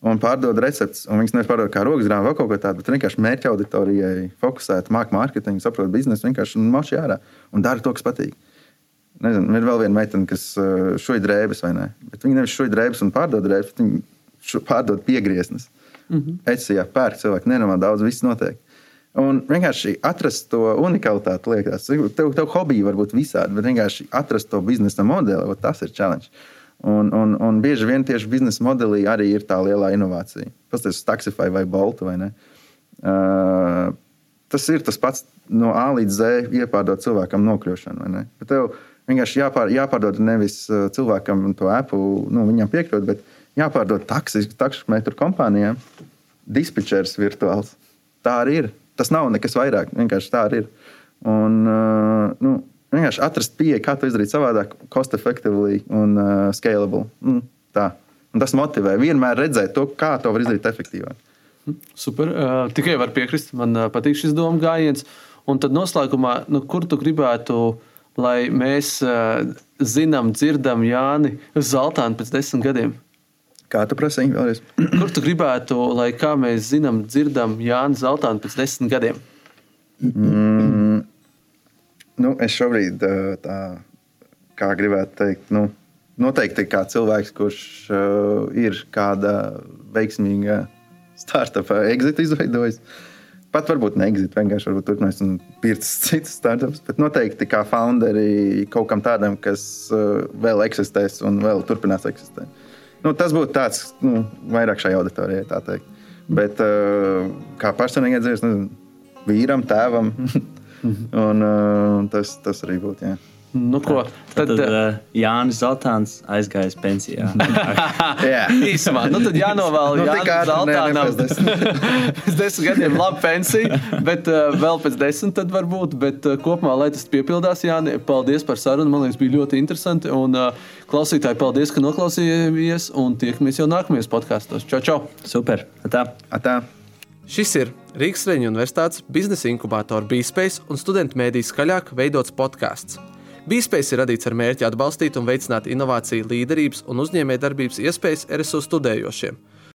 un pārdod receptes. Un viņas nevis pārdod kā rokas grāmatu vai kaut ko tādu, bet vienkārši mērķa auditorijai fokusēta, māca mārketingu, saprot biznesu, vienkārši mači ārā un dara to, kas patīk. Nezinu, ir vēl viena meitene, kas uh, šoja drēbes, vai ne? Bet viņa nevis šoja drēbes un pārdod drēbes, bet viņa pārdod piegrieznes. Mm -hmm. Etsijā pērk cilvēki, nenormāli daudz, viss notiek. Un vienkārši atrast to unikalitāti, liekas, tev, tev hobiji var būt visādi, bet vienkārši atrast to biznesa modeli, tas ir challenge. Un, un, un bieži vien tieši biznesa modelī arī ir tā lielā inovācija. Pastāstiet, Taxify vai Boltu vai ne. Uh, tas ir tas pats no A līdz Z iepārdot cilvēkam nokļūšanu. Tev vienkārši jāpār, jāpārdod nevis cilvēkam to Apple, nu, viņam piekrīt, bet jāpārdod taksometru kompānijām, dispečers virtuāls. Tā arī ir. Tas nav nekas vairāk, vienkārši tā arī ir. Un, uh, nu, vienkārši atrast pieeju, kā to izdarīt savādāk, cost effectively un uh, scalable. Mm, tā. un tas motivē vienmēr redzēt to, kā to var izdarīt efektīvāk. Super. Uh, tikai var piekrist. Man uh, patīk šis domu gājiens. Un tad noslēgumā, nu, kur tu gribētu, lai mēs uh, zinām, dzirdam Jāni Zeltānu pēc desmit gadiem? Kā tu prasīji vēlreiz? kur tu gribētu, lai kā mēs zinām, dzirdam Jāni Zeltānu pēc desmit gadiem? Mm. Nu, es šobrīd tā kā gribētu teikt, nu, noteikti kā cilvēks, kurš uh, ir kāda veiksmīga startup exit izveidojis. Pat varbūt ne exit, vienkārši varbūt turpinās un pircis citas startups, bet noteikti kā founderi kaut kam tādam, kas uh, vēl eksistēs un vēl turpinās eksistēt. Nu, tas būtu tāds nu, vairāk šai auditorijai, tā teikt. Bet uh, kā personīgais dzīves, vīram, tēvam. Un, uh, tas, tas arī būtu. Jā. Nu, ko, Tad, tad, tad uh, Jānis Zeltāns aizgājis pensijā. Jā, īsumā, nu, tad jānovēl Nu, Jānis Zeltānam pēc desmit. gadiem labu pensiju, bet uh, vēl pēc desmit tad varbūt. Bet uh, kopumā, lai tas piepildās, Jāni, paldies par sarunu. Man liekas, bija ļoti interesanti. Un uh, klausītāji, paldies, ka noklausījāties. Un tiekamies jau nākamajos podkāstos. Čau, čau! Super! Tā. Atā. Šis ir Rīgas Traģiņu Universitātes biznesa inkubātora BSpace un studentu mēdīs skaļāk veidots podkāsts. BSpace ir radīts ar mērķi atbalstīt un veicināt inovāciju, līderības un uzņēmējdarbības iespējas RSU studējošiem.